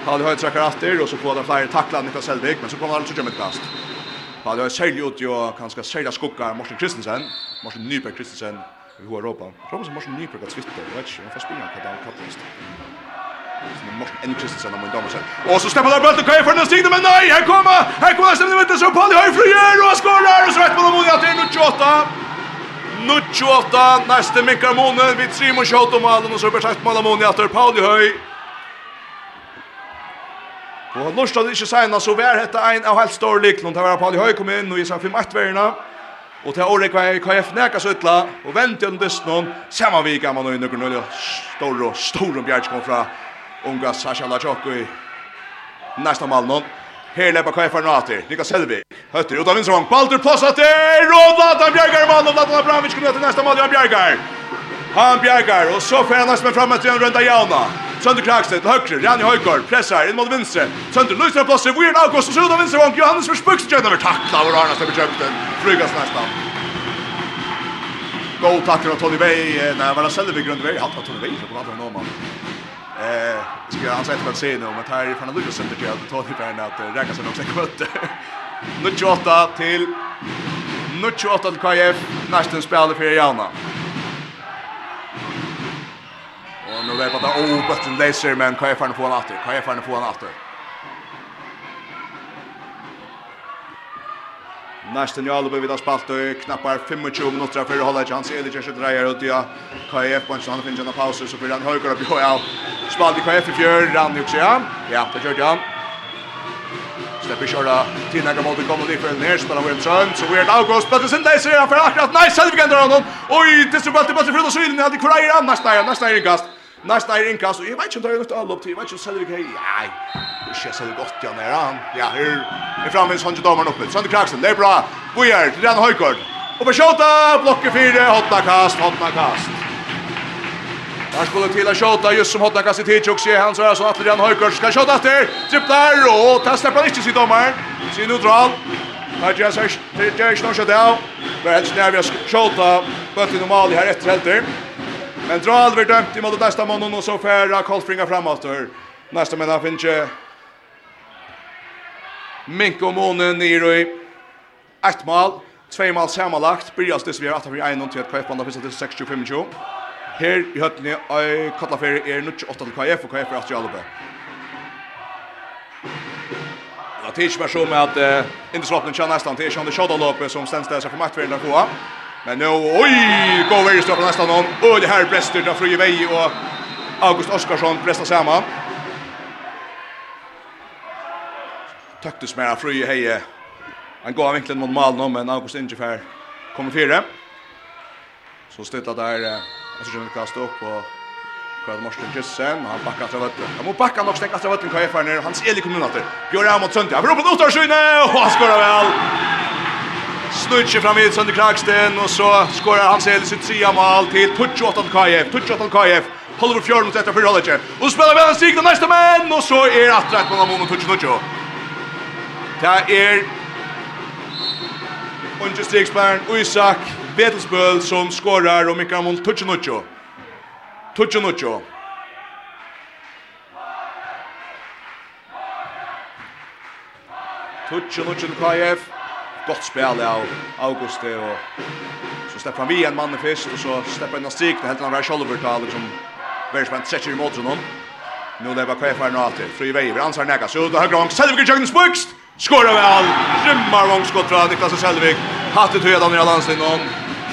Pauli Høy trackar efter och så får han flera tacklar Niklas Selvik. Men så kommer han att köra med kast. Ja, det var særlig ut jo, kanskje særlig skugga Morsen Kristensen, Morsen Nyberg Kristensen i Hoa Europa. Jeg tror Morsen Nyberg har tvittet, jeg vet ikke, han får spille hva det han kallet det. Så Morsen N. Kristensen har min damer selv. Og så stemmer det blant og køyer for den stigende, men nei, her kommer, her kommer stemmen i vinter, så Palli Høyfru gjør, og han skårer, og så vet man om hun til 28. 28, neste minkar månen, vi trimmer 28 malen, og så blir sagt målen månen etter Pauli Høy. Og han stod ikke sena, så var dette en av helt store liknum. Det var Pauli Høy kom inn, og jeg sa 5-8-verina. Og til året var jeg KF nekas utla, og vente under dysten Samma vi gammal og innukken, og stor og stor og bjerg kom fra unga Sasha Lachokko i næsta mal malnon. Her lepa KF er nater, Nika Selvig. Høtter ut av vinsrong, Baldur passa til, og Latan Bjergar mann, og Latan Abramovic kom til næsta mal, Jan Bjergar. Han Bjergar, og så fer han nesten fram etter en runda jauna. Sönder Kragstedt til högre, Rani Højgaard, pressar inn mot venstre. Sönder Lysner plötsligt, Weird August och Söder venstre vank, Johannes Försbuks gör över takla och Arna släpper köpten. Flygas nästan. Go tacklar av Tony Bay, nei var det Selvig Grundvej, han tar Tony Bay så på nå man. Eh, ska han säga att se nu, men här från Lucas Sönder till att Tony Bay där att räkna sig också kvötte. Nu 28 till Nu 28 till KF, nästan spelar för Jana. Och nu vet jag att oh, bättre laser men kan jag få en på åter. Kan jag få en på åter. Nästan ju alla bevidas spalt och knappar 25 minuter för att hålla chans eller kanske drejer ut ja. KF på en sån finns en paus så för han höger upp ja. Spalt i KF i fjör ju också ja. Ja, det gör jag. Släpper köra till några mot kommer det för ner spelar vi en Trump så weird August but sen där ser han för akkurat nice selve kan dra honom. Oj, det så bara det bara för då så in hade Kuraira nästa nästa i gast. Nästa är inkas och jag vet inte om det är något all upp till. Jag vet inte om Selvig hej. Nej. Det ser så gott jag när han. Ja, hur är framme så han damer uppe. Sander Kraxen, det är bra. Vi är till den höjkord. Och på skjuta blocket 4 hotna kast, hotna kast. Där skulle till att skjuta just som hotna kast i tid och se han så här så att den höjkord ska skjuta efter. Tripplar och tar släppa inte sitt domaren. Sin neutral. Här jag säger det är snart så där. Men helst när vi skjuta. Bötter normalt här efter helt. Men Dral aldrig dömt i mot nästa månad och så färra Kolfringa framåt. Nästa månad finns ju Minko och Måne ner i ett mål. Två mål sammanlagt. Byrjas det som vi har 8-4-1 till att KF bandar finns till 6-25-20. Her i høttene i Kotlaferi är er 28 till KF och KF är 8 i Alpe. Det er ikke bare så med at uh, Indeslåpnen kjenner nesten til Kjønne Kjødalåpet som stendsteder seg for maktverden av KF. Men nu, oj, går vi stoppar nästan någon. Och det här Brester där Fröje Vej och August Oskarsson prestar samman. Taktus med Fröje heje. Han går vinkeln mot mål nu men August Ingefär kommer fyra. Så stöttar där jag tror han kast upp och Kvart Morsten Kristensen, han backar fra vøtten. Han må bakka nok stengt fra vøtten, hva er ferner, hans elige kommunater. Bjørn Amund Sønti, han roper notar skyne, og han skårer vel! snutje fram vid sönder Kragsten och så skorar han sig sitt trea mål till 28 KF. 28 KF. Halvor fjörn mot detta förhållande. Och spelar väl en sig den nästa men och så är att rätt på någon mot 28. Det är Unge strikspelaren Isak Betelsbøl som skorar och Mikael mot 28. 28. Tucci Lucien KF gott spel av Augusti och så släpper han vi en man först och så släpper han en strik det helt han var Scholver tal liksom very spänt i mot honom. Nu lever kvar för nåt fri väg vi ansar näka så då högra gång Selvig Jörgen Spux skorar väl rymmar långt skott från Niklas Selvig hattet höjda ner landsidan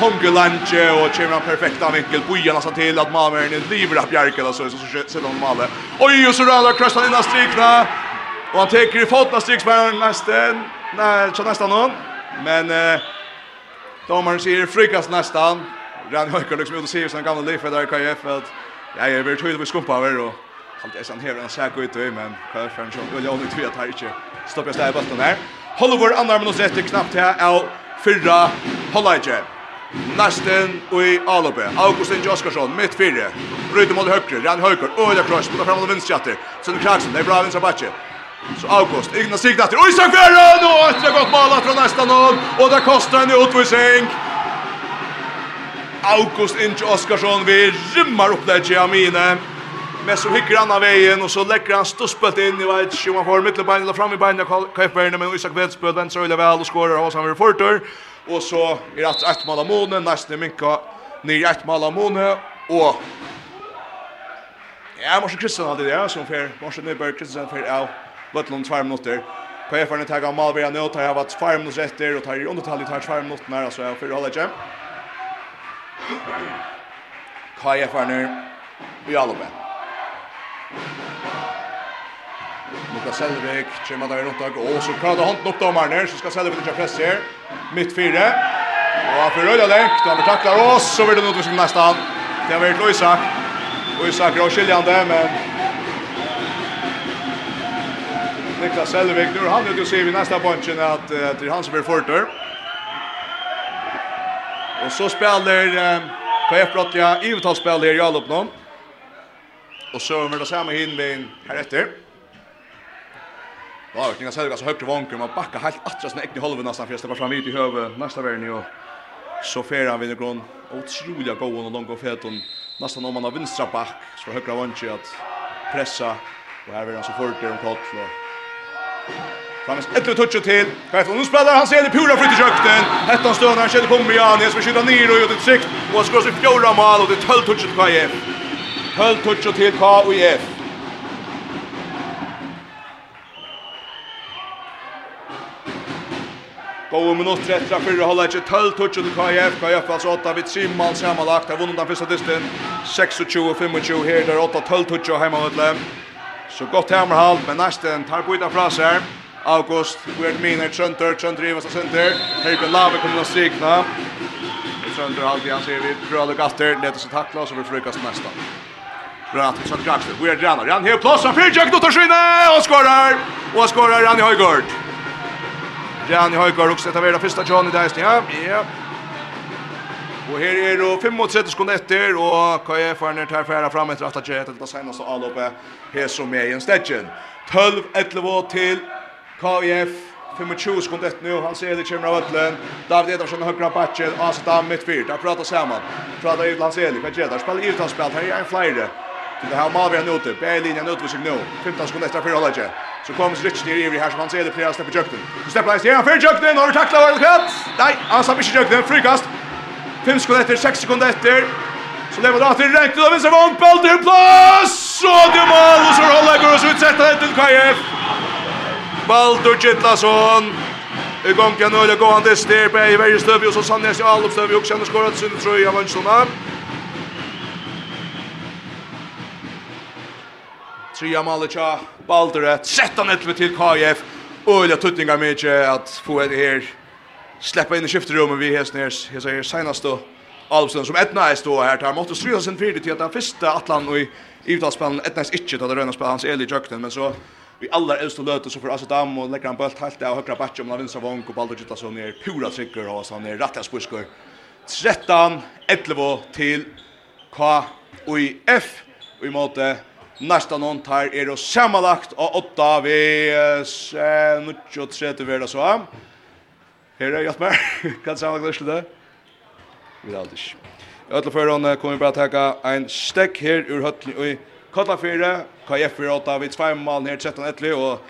Honge Lanche och Chimran perfekta vinkel på Jana sa till att Malmö är livra Bjerkel alltså så så sätter de Malmö. Oj och så rullar Krasna in strikna. Och han tar i fotna striksbäraren nästan. Nej, så nästan någon. Men eh domaren säger frikast nästan. Ran Höcker liksom ut och ser sån gamla liv för där KF att jag är väl tydlig på skumpa över och han är sån här en säker ut i men KF fan så vill jag nog tro att han inte stoppar stäva bollen här. vår andra minut rätt knappt här är fyra Hollage. Nästan och i Alope. Augustin Joskarsson mitt fyra. Bryter mot högre. Rann Höcker öde cross på framåt vänsterchatter. Sen Kraxen, det är bra vänsterbacke. Så August, Ignas sig efter. Oj, Isak Fjärren! Och ett gott mål från nästa noll. Och det kostar en utvisning. August Inge Oskarsson vi rymmar upp där till Amine. Men så hickar han av vägen och så lägger han ståspelt in. Jag vet inte om han får mittelbein eller fram i beinen av Kajfbergen. Men Isak Velspöld vänder sig väl och skårar av oss han vill fortur. Och så är det alltså ett mål av månen. Nästa minka ner ett mål av Mone. Och Ja, Morsen Kristian hade det, som för Morsen Nyberg Kristian för av Løtlund 2 minutter. KF-erne tar av Malvera nå, tar av 2 minutter etter, og tar i undertall i 2 minutter her, altså jeg fyrer holde ikke. KF-erne i Alube. Luka Selvik, kommer der rundt og og så klarer han opp dommeren her, så skal Selvik ikke presse her. Midt fire. Og han får røyla lengt, og han betakler oss, så vill det nog til neste hand. Det har vært Loisak, Loisak er også skiljande, men Niklas Selvik. Nu han ute och ser vi nästa punchen att uh, till han som förter. Och så spelar uh, KF Brottja Ivetal i Jalopnån. Och så är det samma hinbein här efter. Ja, Niklas att alltså högt i vanken. Man backa helt attra sina äckna halven nästan för jag släpper fram vid i huvud nästa världen. Och så fer han vid en grund. Otroliga gåen och långa och fäten. Nästan om man har vinstra back så högra vanken att pressa. Och här vill han så fort det om kort. Framis ett och touch till. Kajt nu spelar han ser det pula flytt i kökten. Ettan stönar han känner kommer igen. Jag ska skjuta ner och ut ett sikt. Och han ska se fjärde mål och det är 12 touch till KIF. 12 touch till KIF. Gåa minutter etter av fyrre holdet ikke 12 touch til KF, KF altså 8 vid 3 mann samanlagt, har vunnet den første distin 26-25 her, der 8-12 touch og heimannutlepp. Så godt hammerhalt, men nesten tar byta fra seg. August, Gerd Miner, Trønder, Trønder i og Sønder. Høyben Lave kommer til å strikna. Trønder alltid, han ser vi prøver å gatter, leder seg takla, så vi frukast nesta. Bra til Trønder Aksel, Gerd Rannar, Rann hev plass, han fyrt nå tar skyne, og skårar! Og skårar Rann i Høygård. Rann i Høygård, også etter vera fyrsta Johnny Deisny, ja, ja. Og her er det 35 sekunder etter, og KF er nødt til å fære frem etter at det er det seneste avløpet her som er i en stedgen. 12-11 til KF, 25 sekunder etter nå, han ser det kommer av Øtlen. David Edersen, høyre bakken, Asetam, midtfyrt, der prater sammen. Prater ut hans Eli, hva gjør det? Spiller ut hans spill, her er en flere. Det här Malvi han ute, bär linjen ute sig nu. 15 sekunder efter fyra läge. Så kommer Rich ner i här som han ser det flera släpper jökten. Så släpper han ner för jökten och tacklar väl katt. Nej, han släpper inte jökten, frikast. 5 sekunder etter, 6 sekunder etter. Så lever det alltid rekt ut av vinstra vogn, Balder plass! Og det mål, og så holder jeg oss utsetta det til KF. Baldur Gittlason. I gang kan nøyre gå han til styr på Eiver i Støvje, og så Sandnes i Alopstøvje, og kjenner skåret sin trøy av Vønslona. Tria Malicha, Balder, 13-11 til KF. Og det er tuttninga mykje at få et her släppa in i skiftrummet vi Hesners jag säger senaste Alvsson som Edna är stå här tar måste stryka sin fyra att den första Atlant och i utavspelen Edna är inte att röna spel hans Eli Jökten men så vi alla äldsta löter så för Asadam och lägger en boll helt där och högra backen om Lavinsa Vonk och Baldur Gustafsson är pura trycker och han är rätta spuskor. 13 11 till K och i F. Och i måte nästa någon tar är det sammanlagt och 8 vi 9 30 värda så. Her er med. (laughs) Kan samla gløs til det. Vi er aldrig. I alle førene kommer bara ta en stekk her ur høtlen kalla Kotlafire. KF er åtta vi tvei mål her 13-11 og,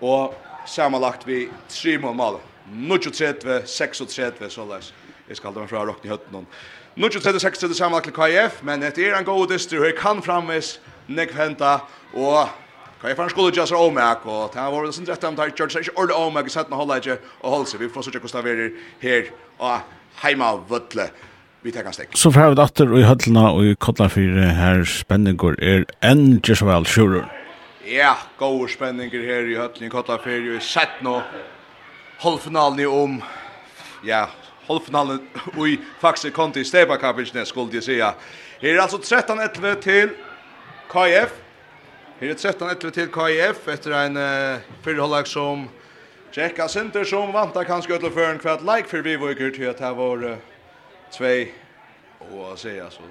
og samanlagt vi tre mål. 39-36 såleis. Jeg skal da fra rock i høtten. 39-36 samanlagt til KF, men det er en god dyster. Her kan framvis nekventa og Kan jeg fann skulle just om meg, og det var sin rett om det her kjørt seg ikke ordentlig om meg, sett noe holde ikke, og holde seg. Vi får så ikke hvordan vi her, og heima Vøtle. Vi tar stek. Så får vi datter og i høtlene og i Kotlafire her spenninger er enn Jesuel Sjurer. Ja, gode spenninger her i høtlene i Kotlafire. Vi sett nå halvfinalen i om, ja, halvfinalen og (laughs) i faktisk kom til Stebakapinsene, skulle jeg si. Her er altså 13-11 til KF. Her er 13 etter til KIF etter en uh, fyrhållag som Jekka Sinter som vantar kanskje utlå før en kvart like for vi viker til at det var uh, tvei og å si altså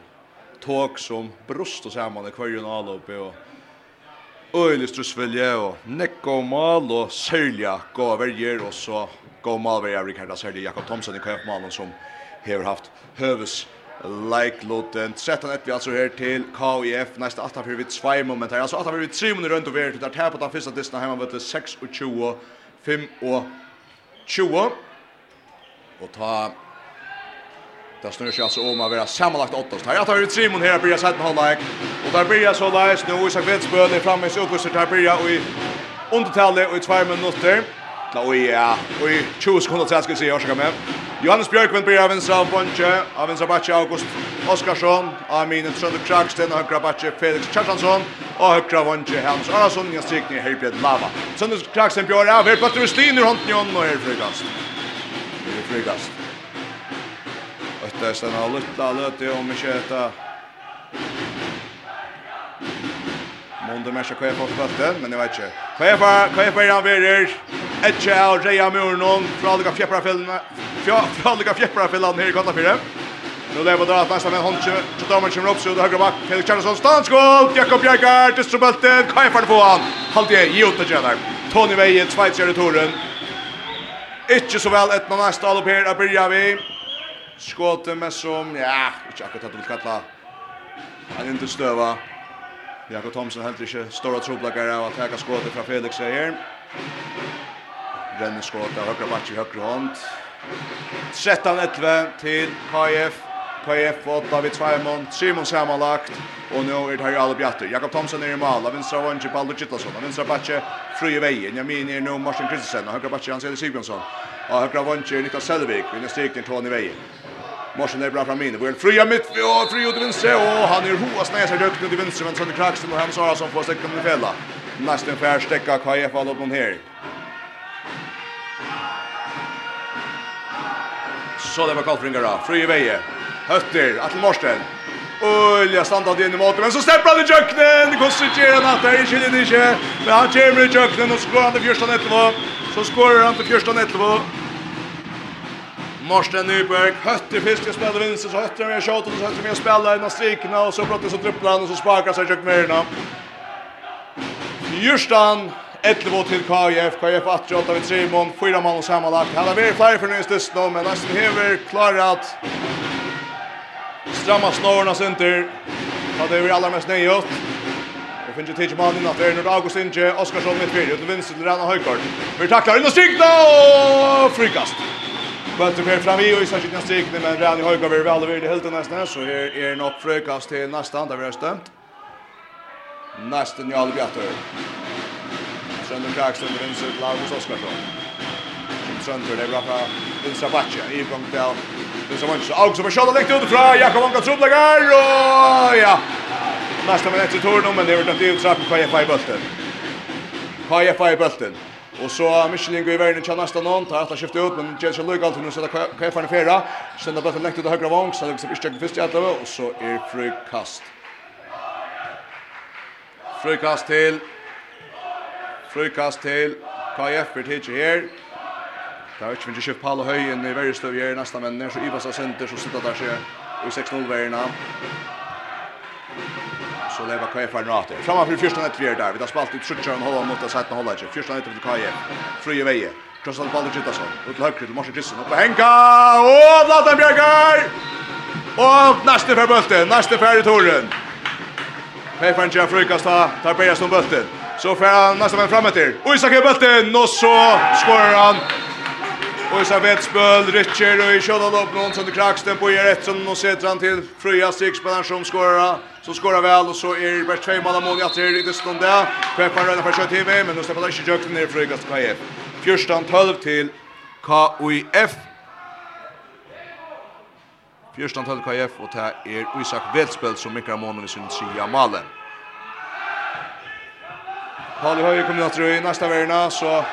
tåg som brust og saman i kvarjon alloppe og øylig strussvilje og nekko mal og sølja gaverger og så gav malverger Rikarda Sølje Jakob Thomsen i KF-malen som hever haft høves Like Loten 13 ett vi alltså här till KIF nästa åtta för vi två moment här alltså åtta för vi tre minuter runt och vi är till där på den första distan hemma vet 6 och 20 5 och 20 och ta Det snurrar sig alltså om att vara sammanlagt åtta. Här tar vi Simon mån här börjar sätta hålllägg. Och där börjar så läs nu Isak Vetsbøl är framme i uppkurser. Där börjar i undertalet och i två minuter. Nå, no, ja. Og i 20 sekunder til skal vi se Oskar med. Johannes Bjørkman blir av Vinstra av Bonche, av Vinstra Batche August Oskarsson, av Minen Trønde Kragsten, av høyre Batche Felix Kjartansson, og høyre Bonche Hans Arason, jeg strikner Herbjørn Lava. Trønde Kragsten Bjørn av, her Patter Rustin ur hånden i hånden, og her frygast. Her frygast. Øtta er stedet av Lutta, Løtte, om ikke etter Mondo mesja kvar på skottet, men jag vet inte. Kvar på kvar på han vidare. Etche av Jaya Murnon från Alga Fjäppra fällna. Från Alga Fjäppra fällan här i gatan fyra. Nu lever det att nästan med Honche, så tar man kommer upp så det högra back. Felix Charlesson stansskott. Jakob Bjerkar till strubelten. Kvar på han. Halt det i åtta tjänar. Tony Veje Schweizer i toren. Inte så väl ett nästa all upp här att börja vi. Skottet med som ja, inte akkurat att du vill kalla. Han inte stöva. Jakob Thomsen heldur ikke stora troblakar av å teka skåte fra Felix her. Renner skåte av høyre bakke i høyre hånd. 13-11 til KF. KF og David Sveimond, Simon samanlagt, og nå er det her alle bjatter. Jakob Thomsen er i mal, av vinstra vannsje Baldur Kittlason, av vinstra bakke i Veien, Jamini er nå Martin Kristensen, av høyre bakke Hans-Eli Sigbjørnsson, av høyre vannsje Niklas Selvig, vinner stikning Tony Veien. Morsen är bra fram inne. Börjar fria mitt och fri ut vänster och han är hoa snäsa högt ut i vänster men sen kraxen och Hans Arason får stäcka med fälla. Nästan fär stäcka KF all upp här. Så det var Kalfringar. Fri i väje. Hötter att Morsen. Ulja standa det i måten, men så stämplar han i jöknen! Kostic ger han att det är inte det inte, men han kommer i jöknen och skorar han till 14-11. Så skorar han till 14-11. Morsten Nyberg, høtter fiskar spiller vinster, så Hötter med shot och så Hötter med å spille spelar av strikene, og så brottas och drupper han og så sparkar sig Jörg Myrna. Justan, 11 till KF, KF 88 vid Simon, fyra man och sammanlagt. Han har mer flera för nyss nå, men nesten Hever klarat. Stramma snorna center. Ja, det är vi allra mest nöjt. Och finns ju tidsmannen att det är Nord August Inge, Oskarsson mitt vid, till vinst till Rana Höjkort. Vi tacklar in och strykna och frikast. Bøtter mer fram i og i særskilt strikene, men Rani Høygaard blir veldig veldig helt nesten så her er nok frøkast til nesten, der vi har stemt. Nesten Jarl Bjartøy. Sønder Krakstøy, vinser Laurus Oskarsson. Sønder, det er bra fra vinstra bakke, i gang til vinstra manns. August som er kjøttet lekt utifra, Jakob Anka Trublegar, og ja! Nesten med etter turnen, men det er vært nødt til å trappe KFA i bølten. KFA i bølten. Och så Michelin går i vägen till nästa någon tar att skifta ut men Jens Luke alltid nu sätter Kefan i fjärra. Sända bollen läkt ut till högra vång så det blir inte först jävla och så är frukast. Frukast till Frukast till KF för till här. Det har inte skift Paul Höjen i varje stöv här nästa men när så Ivas center så sitter där sig i 6-0 värna så det var KF Arnate. Framma för första net fjärde där. Vi har spalt ut sjutton och hålla mot att sätta hålla inte. Första net till KF. Frie veje. Krossar bollen till Gustafsson. Ut till höger till Marcus Gustafsson. Upp Henka. Och Zlatan Bjergar. Och nästa för bulten, nästa för Torren. KF Arnate frukasta tar på som bulten. Så får han nästa man framåt där. Och Isak i bulten och så skorar han. Och så vet spöl Richard och i kjødda upp någon som det kraxten på Geretsson och sätter han till Fröja Sixbalans som skorar som skorar väl och så är det två mål mål att det är det stund där. Peppar rönnar för kött TV men då släpper det inte jökten ner för Igas KF. 14 12 till KUIF. 14 12 KIF och det är Isak Velspel som mikrar målen i sin tia malen. Pauli Høy kommer att i nästa värna så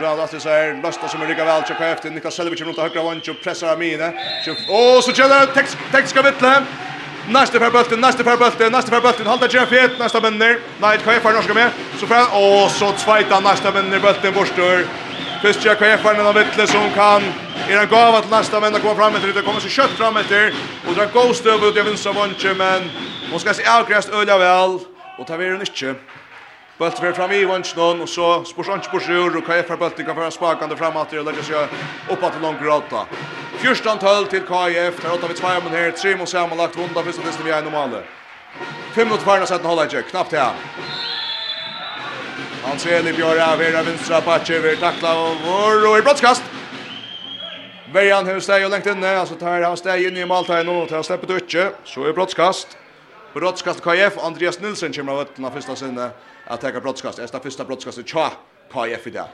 Rada till sig Lösta som ryggar väl till KF till Niklas Selvich runt högra vånch och pressar Amine. Och så kör det tekniska vittle. Nästa per bulten, nästa per bulten, nästa per bulten. Halda Jeff fet, nästa benner. Nej, KF är norska med. Så för och så tvåta nästa benner bulten borstor. Först jag KF är någon vettle som kan är en gåva till nästa men att fram efter det kommer så kött fram efter och drar ghost över det vinner så vånche men hon ska se outcast öliga väl och tar vi den inte. Bult fer fram i vanchen och så spurs han spurs ur och KF Bult kan föra spakande framåt och lägga sig upp att lång gråta. Fyrstan tull till KF. Där åtta vi två men här tre mot sammanlagt vunda första det vi är normala. 5 minuter kvar nästan hålla jag knappt här. Han ser det Björra Vera vänstra patcher vi tackla och och i brottskast. Vejan hur och längt inne alltså tar han stäjer in i måltagen och tar släpper ducke så är brottskast. Brottskast KF Andreas Nilsson kommer av öppna första sinne att ta brottskast. Det är första brottskastet tja KF i dag.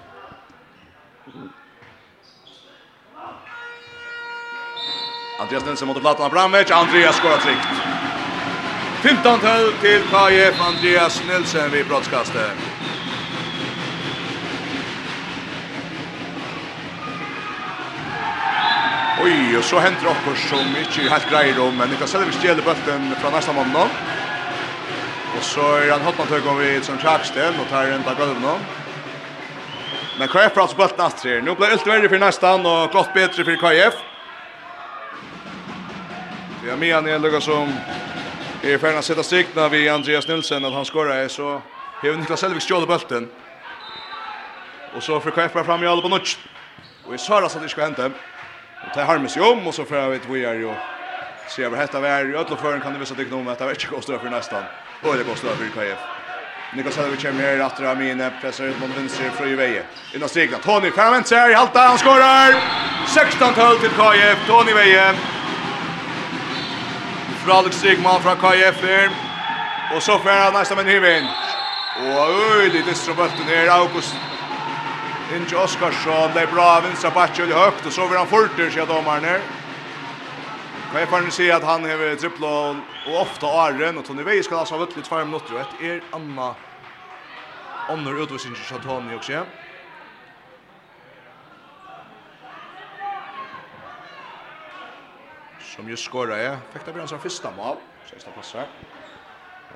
Andreas Nilsson mot Vlatan Abramovic. Andreas skorar tryggt. 15-12 till KF. Andreas Nilsson vid brottskastet. Oj, och så händer det också som inte är helt grejer om. Men Niklas Selvig stjäler bulten från nästa måndag. Og så er han hatt antøk om vi som kjærkstil og tar inn til gulvet nå. Men KF prater bøtt natt her. Nå ble alt verre for nestan og godt bedre for KF. Det er Mian er lukket som er ferdig å sitte strikna ved Andreas Nilsen at han skårer så hever Niklas Selvik stjålet bøtten. Og så får KF bare fram i alle på nødt. Og jeg svarer at det ikke skal hente. Og det er harmes jo om, og så får jeg vite hvor jeg er jo. Så jeg vil hette vær i ødelføren kan du vise at det ikke noe med at det er ikke kostet for nestan. Och det kostar för KF. Niklas vi kommer här efter Amine pressar ut mot vänster från Juveje. Inna strikna Tony Ferment ser i halta han skorar. 16-12 till KF Tony Veje. Fralik Strikman från KF här. Och så får han nästa med Hyvin. Och oj, det är ströbulten här August Inge Oskarsson, det är bra vinstra batch och högt och så vill han fort sig domaren här. Kan jag fan se att han har trippla och ofta Arren och Tony Vej ska alltså ha vunnit 2 minuter och ett är Anna Omnor utvisning till Tony också. Som just skorrar jag. Fick det bli hans första mål. Sista passar.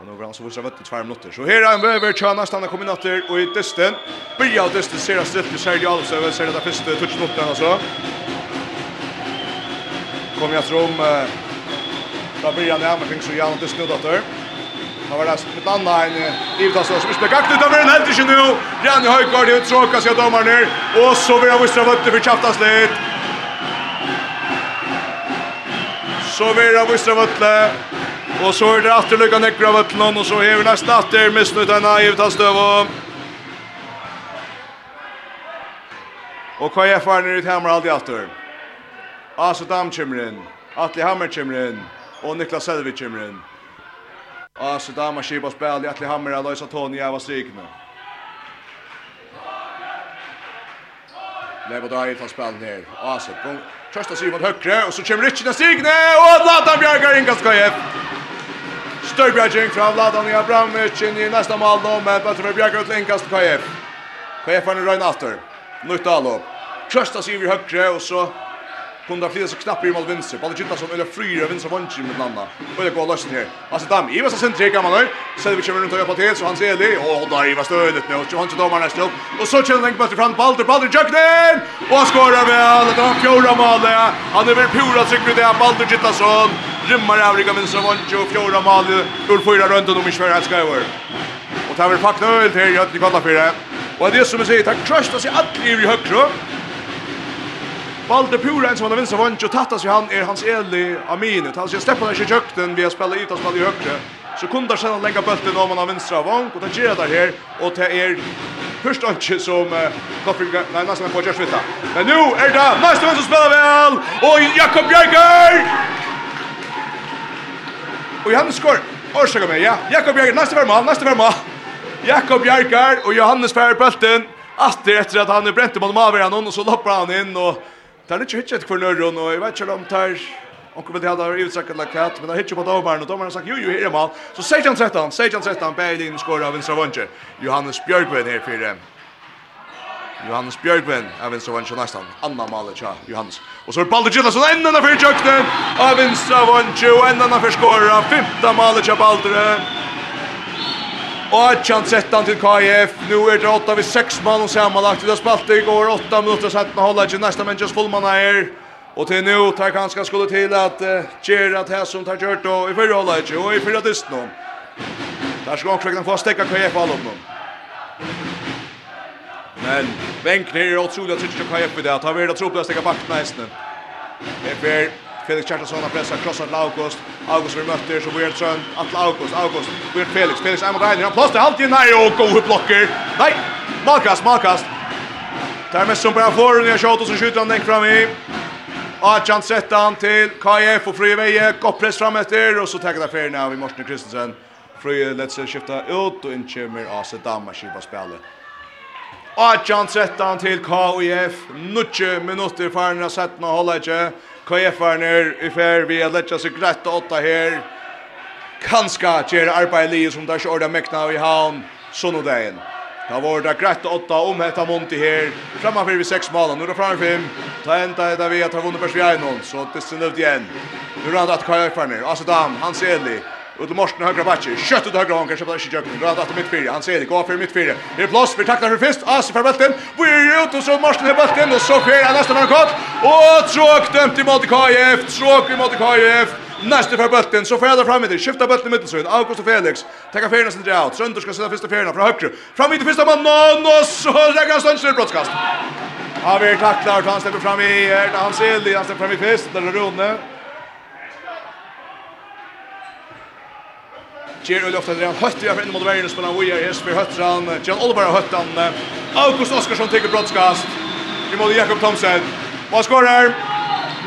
Och nu går han så vissa vett i minutter. Så här är en över tjänar stannar kombinater och i dysten. Börjar dysten ser det stritt till Sergio Alves över ser det första touchnoten alltså. Kom jag från Da blir han hjemme kring så jævnt til snuddatter. Da var det et annet enn Ivtas som ikke ble gakt ut av den helt ikke nå. Rani Høygaard i uttråka seg dommeren her. Og så vil han vissra vøtte for kjaftas litt. Så vil han vissra vøtte. Og så er det atter lykka nekker av vøtten og så er vi nesten atter misnut enn Ivtas døv og Og KF er nere i hammer alltid atter. Asadam kommer inn. Atli Hammer kommer inn og Niklas Selvig kommer inn. Ja, så där man skipas spel i Hammer har Loisa Tony av var striken. Lever drar i spel ner. Ja, så kom Trösta sig mot högre och så kommer Richard av stigne og Zlatan Bjergar in KF. jämnt. Störbjerging från Vladan i Abramovic in i nästa mål då med Petter Bjergar ut längast KF. KF har nu röjn efter. Nytt allop. Trösta sig vid högre och så kunde flyga så knappt i mål vänster. Bara gitta som eller fryra vänster vånchen med landa. Och det går löst här. Alltså dam, i vars sen trekar man nu. Sen vi kommer runt och jobbar till så han ser det och där i vars stödet nu och han tar nästa upp. Och så kör länk bort fram Balder, Balder jukten. Och skorar väl. Det var fjärde målet. Han är väl pura tryck med det Balder Gittarsson. Rymmar av Riga vånchen och fjorda målet. Ur fyra runt och de kör ska över. Och tar väl packnöl till Jötni Kollafyre. Och det är som vi säger, tack trösta sig allir i högre. Valde Pura en som han har vinst av vann, og tattas jo han är hans eli Amine. Han ska släppa den i kökten via spela spille ut og spille i högre. Så kunde sen han lägga bulten om han har vinstra av och ta det där här. Och og det är först inte som Koffer, nej nästan på Kjørsvita. Men nu är det neste vän som spelar väl och Jakob Bjerger! Og Johannes skår, Orsaka meg, ja. Jakob Bjerger, nästa verma, nästa mål. Jakob Bjerger og Johannes færre bulten. Atter etter at han er brent om han avgjør og så loppar han inn, og Det er ikke hittet for nøyron, og jeg vet ikke om det er Onkel vill ha utsakad lakat, men han hittar på domaren och domaren sagt jo jo här är mål. Så 16-13, 16-13 Berlin skorar av Vinstra vånche. Johannes Björkven här för Johannes Björkven av Vinstra vånche nästan. Anna målet ja, Johannes. Och så är Baldur Gillas ända när för jökten av Vinstra vånche och ända när för skora. Femte målet ja Baldur. Åtjan 13 til KF. Nu er det åtta vid sex mann och sammanlagt. Vi har spalt det igår. Åtta minuter så att man håller inte nästa människas fullman här. Och till nu tar ganska skulle till att uh, Gerard här som tar kört och i förra hållet inte och i förra dysten. Där ska också kunna få stäcka KF all upp nu. Men Benk ner i åt solen tycker KF i det. Tar vi det tro på att stäcka backen nästan. Det är Felix Kjartason har pressat, krossat till August. August blir mötter så Weird Sön, Atle August, August, Weird Felix. Felix är mot Reiner, han plåster halvtid, nej och goda blocker. Nej, malkast, malkast. Där mest som bara får den, jag tjatar så skjuter han den fram i. Adjan sätter han till KF och Fröje Veje, gott press fram efter och så tackar det färgen av i Morten Kristensen. Fröje lät sig skifta ut och in mer AC Danmark i på spelet. Adjan sätter han till KF, 90 minuter för den här sätten och håller inte. KF-arner i fær vi at letja seg greit åtta her. Kanska gjer arbeid li som der kjorda mekna i havn sunnodagen. Da var det greit åtta om hetta monti her. Framför vi seks mål. Nu er det framför fem. Ta ända det vi att ha vunnit Persvianon. Så det är snövt igen. Nu er det at KF-arner. Asadam, Hans Edli. Och till Morsen högra backe. Kött ut högra anker så det inte jöken. Rad att mitt fyra. Han ser det Gå för mitt fyra. Det är plats för tacklar för fest. As för bulten. Vi är ute och så Morsen har bulten och så sker han nästan en. Och tråk dömt i mot KF. Tråk i mot KF. Nästa för bulten så färdar fram i det. Skiftar bulten mitten så August och Felix. Tacka färna sin dra out. Sönder ska sätta första färna från höger. Fram i det första man. Och så lägger han sönder brottskast. vi tacklar, han släpper fram i, han ser det, han släpper fram i fest, där är Rune. Ger Ulf ofta drar högt över in mot värjen spelar Weir här spelar höttran John Oliver höttan August Oskarsson tar brottskast i mål Jakob Thomsen. Vad skorar.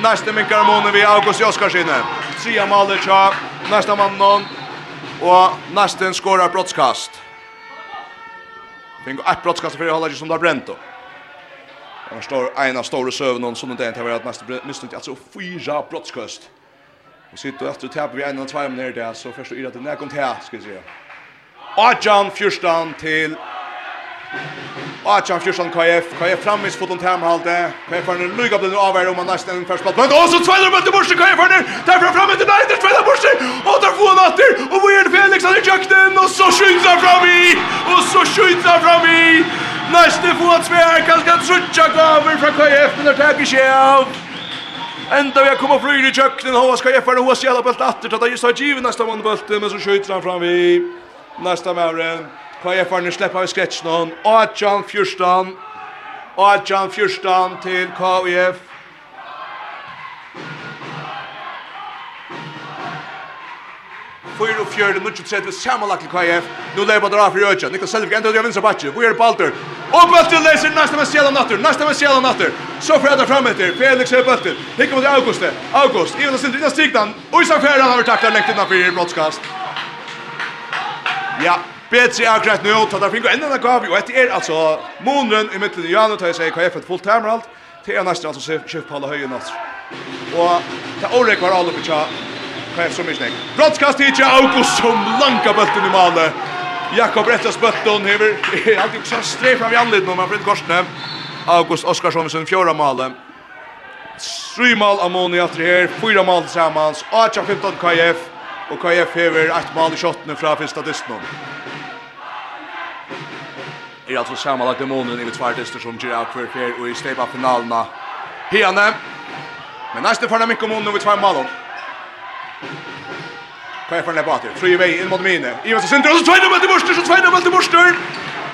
Nästa minkar månen vi August Oskarsson Tria målet så nästa man någon och nästa skorar brottskast Fingo ett brottskast för hålla ju som där opp. Han står en av stora sövnen som det inte har varit nästa misslyckat alltså fyra brottskast Och sitter du etter og vi en og tvei minutter där så först først det när kom till här ska vi se. Ajan Fyrstan til... Ajan Fyrstan KF, KF framvis foton til hemmehalte. KF er en lyga blivit avverd om han nesten en først platt. Og så tveiler møtte borsen KF er der, derfra fram etter nei, der tveiler borsen, og der han natter, og hvor er det Felix han i kjøkken, og så skyter han fram i, og så skyter han fram i. Nesten få tveier, kanskje han trutja gaver fra KF, men der tar ikke av. Enda vi har kommet fri i köknen och ska jag för hos jävla bult åter så jeg just har givet nästa mann bølte, men så skjuter han fram vi nästa mæren. Hva jeg för nu slipper vi sketchen on. Och John Fyrstan. Och John Fyrstan till KF. Fyra och fjärde, nu tjugo tredje, sammanlagt till KF. Nu lever bara för Ötja. Niklas Selvig, ändå jag vinner Batje. Vi är på alter. Och bulten läser nästa med själen natter, nästa med själen natter. Så får frädar fram efter, Felix är bulten. Hicka mot August. August, Ivan Sindri, innan stigdan. Och Isak Färdan har tacklat läkt innanför i brottskast. Ja, Betri akkurat nu, ta där fingo ända gav vi. Och ett är alltså månen i mitten Ja, nu tar jag säger KF ett fullt termer allt. Det är nästan alltså chef Paula Höjen alltså. Och ta Orek var all uppe Kvar som ikke nek. Brottskast hit til August som lanka bøtten i male. Jakob Rettas bøtten hever. Alt (laughs) ikke så streg fram i anledning om han frint korsene. August Oskarsson sin fjorda male. Sju mal Amoni atri her. Fyra mal tillsammans. Acha 15 KF. Og KF hever 1 mal i kjottene fra finsta distnon. Er altså sammanlagt i månen i tvartister som gir av hver og i steipa finalerna. Hiane. Men nästa förna mycket om nu vi två mål. Kvar för den bater. Tre väg in mot mine. Ivan så center och så tvärna mot Borster, så tvärna mot Borster.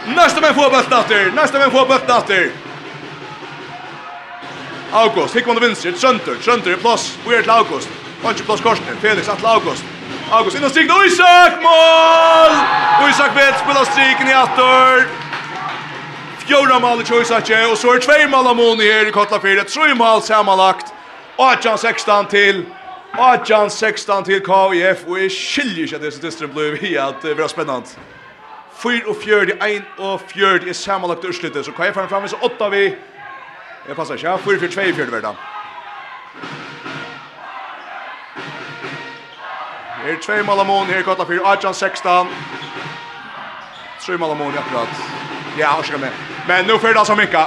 Nästa men får bollen åter. Nästa men får bollen åter. August, hick man det vinst, center, center plus. Vi är till August. Punch plus Korsten, Felix att August. August in och strik, Isak mål! Isak vet spela striken i åter. Fjóra mål i Tjóisakje, och så er två mål av Moni här i Kotla 4. tre mål samanlagt, 18-16 till Adjan 16 til KIF, og jeg skiljer ikke at det som distren ble vi at det blir spennende. 4 og 4, 1 og 4 er sammenlagt utslutte, så KIF er framme, så 8 vi. Jeg passer ikke, ja, 4, 4, 2, 4 verden. Her er 2 Malamon, her er Kotla 4, Adjan 16. 3 Malamon, akkurat. Ja, har ikke med. Men nå fyrer det altså Mikka.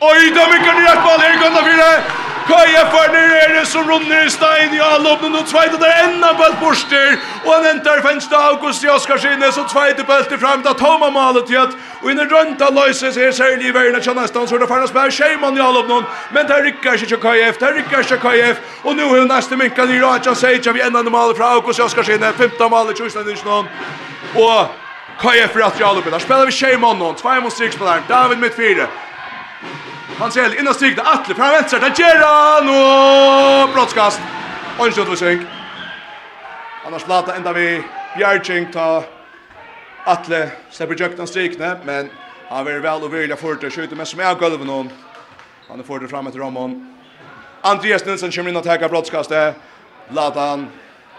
Oi, det er Mikka nye her er Kotla 4. Kaja Farnerere som runder i stein i allåpen og tveit og det er enda bølt borster. Og han entar fensta August i Oskarskine så tveit i bølt i frem da Toma malet i at og innan rønta løyse er særlig i verden kjennes dans og det fernes med skjermann i allåpen men det rykker ikke Kaja F det rykker ikke Kaja og nu er neste minkan i Raja Seja vi enda malet fra August i Oskarskine 15 malet Kjusland Nysnån og Kaja F ratri allåpen der spiller vi skjermann 2 mot 6 på David mitt 4 Hansell innan strikna Atle fra venstre til Geran og brottskast. Onstund vi synk. Annars plata enda vi Bjergjeng ta Atle slipper jøkten strikne, men han vil vel og vilja for til skjøyte mest som er gulven hon. Han er for til fram etter Ramon. Andreas Nilsen kommer inn og tackar brottskastet. Latan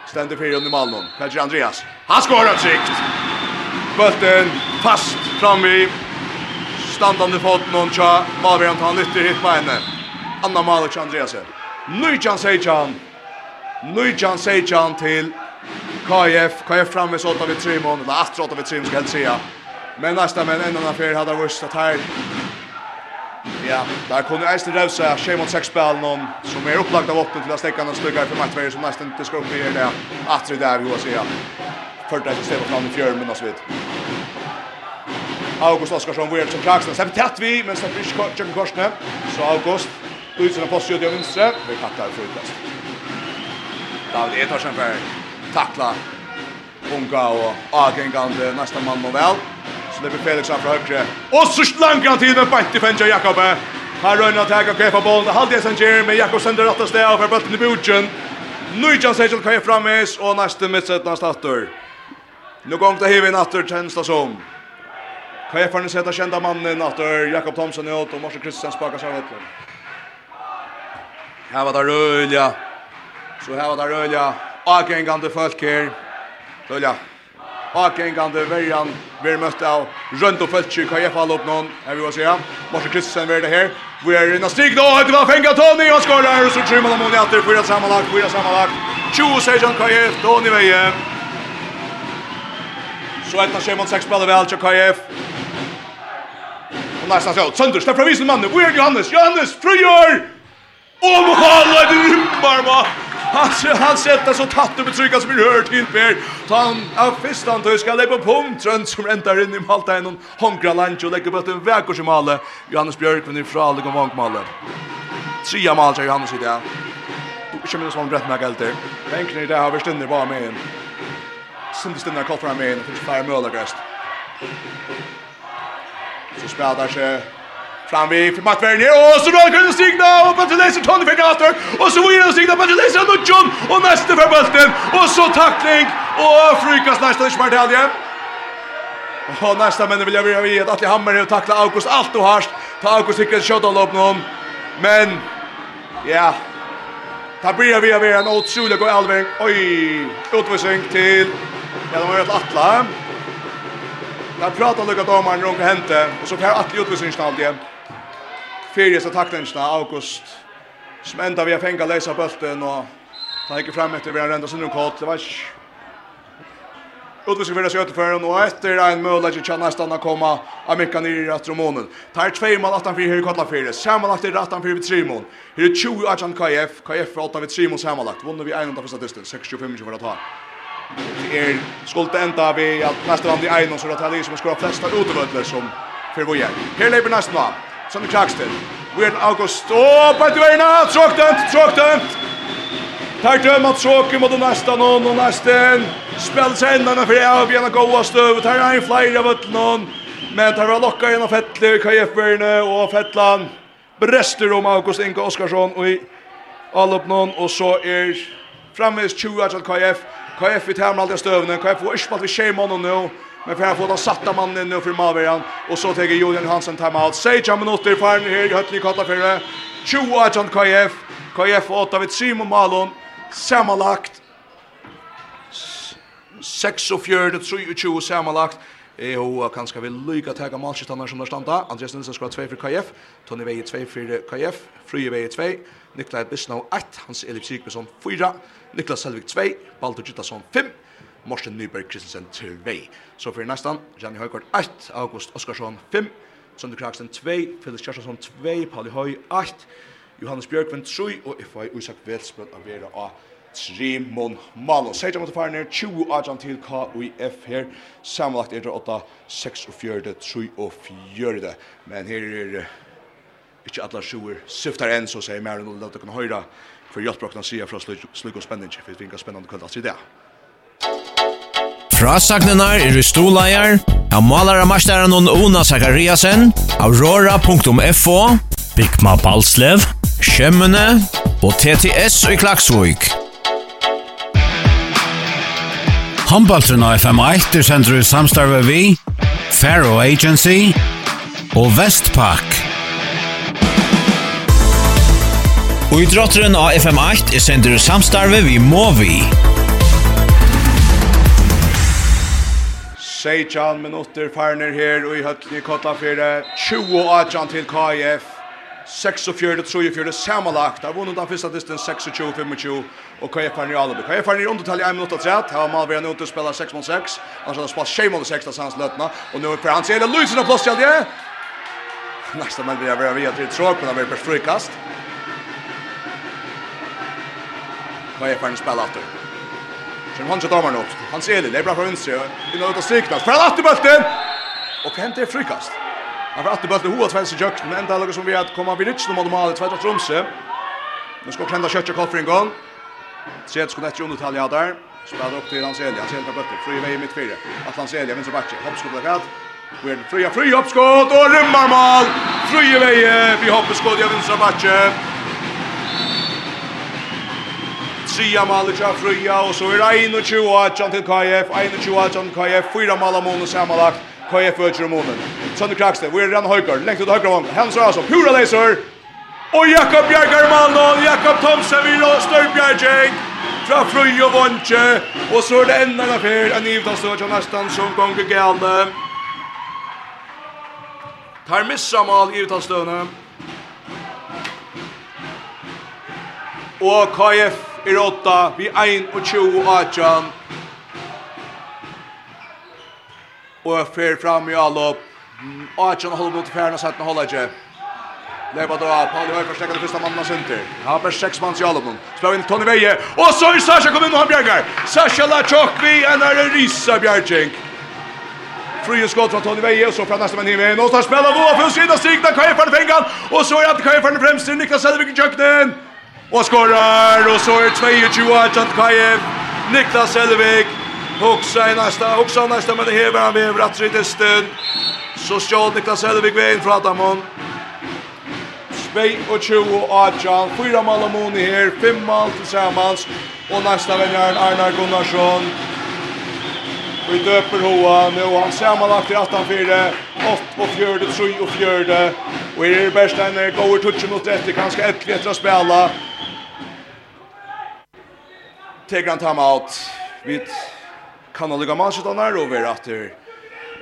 ständer för under Malmö. Kanske Andreas. Han skorar sikt. Bulten fast fram i standande foten hon tja, Malverjan tar nytt hit på henne. Anna Malic Andreasen. Nujjan Sejjan. Nujjan Sejjan till KF. KF framme så åtta vid Trimon. Eller att åtta vid Trimon ska jag säga. Men nästa men en annan fyr hade varit att här. Ja, där kunde Eisen rövsa tjej mot sex spel någon som är upplagt av åtten till att stäcka någon stugga för matchvärjer som nästan inte ska upp i det. Att det där, hur jag säger. Förta sig stället fram i fjörmen och så vidare. August Oskarsson var som Jackson. Sen tätt vi men sen fick Jörgen Korsne. Så August ut sina post ut i. Vi kattar för utkast. David Etarsson för tackla unga och Agengande nästa man må väl. Så det blir Felix framför högre. Och så slankar tiden på inte fänja Jakob. Här rönnar att ta och köpa bollen. Halvdelen sen ger med Jakob sönder åtta steg av för bulten i butchen. Nu kan Sejl kan framis och nästa mittsätt nästa åter. Nu går det här vi natter tjänsta som. KFN sätter kända mannen åter Jakob Thomsen ut och Morse Kristensen sparkar sig ut. Här var det Rölja. Så här var det Rölja. Akengande folk här. Rölja. Akengande värjan vi mött av runt och folk i jag fall upp någon. Här vi var se. Morse Kristensen är det här. Vi är inne stig då Det var fänga Tony och skorar och så trimmer de mot åter för sammanlagt, för sammanlagt. 20 sekunder KF Tony Veje. Så ett av Simon sex spelar väl till KF. Och nästan så. Sönder, släpp fram isen mannen. Where Johannes? Johannes, frigör! Och målet rymmar va! Han, han sätter så tatt och betrycka som vi hör till Per. Ta han av fistan till ska lägga på omtrönt som räntar in i Malta en någon honkra lunch och lägger på en väg som alla. Johannes Björk vinner ifrån alla gång vankmalle. Tria mål till Johannes i det. Du kommer som rätt med galter. Bänken i det har vi stunder bara med en. Sunt stunna kort fram in och fire Möller gräst. Så spelar där sig fram vi för Matt Werner och så då kunde signa upp till Leicester Tony för Gaster och så vill vidare signa på till Leicester och John och nästa för bollen och så tackling och frykas nästa i Smartalje. Och nästa men vill jag vilja vi att Atli Hammer har tackla August allt och harst. Ta August sikrar shot all upp någon. Men ja. Ta blir vi av en otrolig och Alving. Oj, utvisning till Ja, det var ett attla. Jag pratar lika domaren runt och hente. Och så kan jag attla utvisningsnall igen. Fyrigaste tacklingarna, August. Som enda vi har fänga läsa bulten och ta inte fram efter vi har rända sin kort. Det var inte... Utvisning fyrir Sjötefjörn, og etter ein møllegi tja næstan a koma Amerika nir i rattromånen. Tar tvei mann 18-4 her i Kotlafire, samanlagt i rattan-4 vid Trimon. Her er 20 Ajan KF, KF er 8 vid Trimon samanlagt. Vunner vi 1 av fyrsta distan, 6-25 for å ta er skuld enda vi at nästa vand i Einon så det som som skorar flesta utövödler som fyrir vår hjärn. Här lever nästa vann. Sander Krakstel. Weird August. Åh, på ett värna! Tråkdömt, tråkdömt! Tar döm att tråkig mot nästa någon och nästa en. seg enda för det av gärna gåa støv, Tar ein flere av någon. Men tar väl lokka genom Fettler, KF-börjene och Fettland. Brester om August Inge Oskarsson och i Alopnon. Och så är framvis 20 att KF. KF vid hemma alltid stövnen. KF får inte vi tjej mannen nu. Men för att få den satta mannen nu för Maverian. Och så tar Julian Hansen timeout. Seja minuter för här i Hötli det. 20 Ajan KF. KF åtta vid Simon Malon. Sammanlagt. 6 och 23 sammanlagt. Eh og kanskje vil lykke til å malskittene som der standa. Andreas Nilsen skal 2 for KF, Tony Veie 2 for KF, Frye Veie 2, Niklas Bisnau 1, Hans Elif Sigmundsson 4, Niklas Selvik 2, Baldur Gittasson 5, Morsen Nyberg Kristensen 2. Så for nästan, Janne Høykort 1, August Oskarsson 5, Sønder Kragsten 2, Felix Kjærstason 2, Pauli Høy 8, Johannes Bjørkvind 3, og Ifai Isak Velsbrød av Vera A Trimon Malo. Seidja mot farne 20 agent til KUF her. Sammenlagt er det 8, 6 4, 46, 4. Men her er ikke alle sjuer syftar enn, så sier Mæren og Løvdøkken Høyra, for Jotbrokken sier fra slugg og spenning, for vi finner spennende kveld alt i det. Frasagnene er i stoleier, av malare masteren og Ona Zakariasen, aurora.fo, Bikma Balslev, Kjemmene og TTS i Klaksvøk. Håndbaltren av FM1 er sender i samstarve vi, Faro Agency og Vestpak. Og i drotteren av FM8 er sender i samstarve vi Movi. Seijan minutter farner her og i høttene i 20 og 18 til KIF. 46-43, samanlagt. Har vunnit den första distan 26-25 och KF är i Alibi. KF är i undertal i 1 minut och 3, Här har Malvera nu ute spelar 6 mot 6. Annars har han spelat 6 mot 6 där sans lötna. Och nu är för hans Elin Luisen och plåstjäll det. Nästa man blir över via till tråk på det blir frikast. KF är i spel efter. Sen han tar man upp. Han ser det det är bra för vänster. Innan ut och striknas. För att efter bulten! Och hämtar frikast. frikast. Han får alltid bult hoa tvenst i jökten, men enda lukket som vi at komma vid Ritsen om normalt, tvenst av Tromsø. Nå skal Klenda Kjøtje en gang. Sjæt skulle ikke undertalja der. Spelar opp til Hans Elia, Hans Elia bøtter, fri vei i mittfire. At Hans Elia vinner bakke, hoppskott blekad. Vi er fria, fri hoppskott, og rymmar mal! Fri vei, vi hoppskott, ja vinner bakke. Tria mål ikke fria, og så er 21 til KF, 21 til KF, 4 mal av måned sammanlagt. Koja fötter om månen. Sönder Kraxte, vi är redan höjkar. Längt ut höjkar vång. Hans alltså, pura laser. Och Jakob Bjergar Mannon, Jakob Thomsen vid och Störbjergjäng. Fra Fröj och Vånche. Och så är det enda en affär. En givna stöd som nästan som gånger gärna. Tar missa mal i uttalstöna. Och KF i råtta vid 1 och 20 och 18 og fer fram i allop. Archer håller mot färna så att han håller inte. Leva då, Pauli Höj förstärker det första mannen av Sinter. Han har bara sex mans i Alabon. Spelar in Tony Veje. Och så är Sasha kom in och han bjärgar. Sasha Lachokvi, en är en risa bjärging. Frie skott från Tony Veje och så från nästa man in. Och så spelar Boa för sina stigna Kajfaren fängan. Och så är det Kajfaren främst till Niklas Selvig i köknen. Och skorar. Och så är 22 Agent Kajf. Niklas Selvig. Huxa i nästa, huxa i nästa, men det hever han vever att sitt i stund. Så stjål Niklas Helvig vägen för Adamon. Spej och tjo och Adjan. Fyra mål och mån i här, fem mål tillsammans. Och nästa vänjaren Arnar Gunnarsson. Vi döper Hoa nu, han sammanlagt i 18-4, 8 och 4, 3 och 4. Och i det bästa när det går touchen mot efter, ganska ett klättra spela. Tegran time out. Vi kan han lukka maset han er over at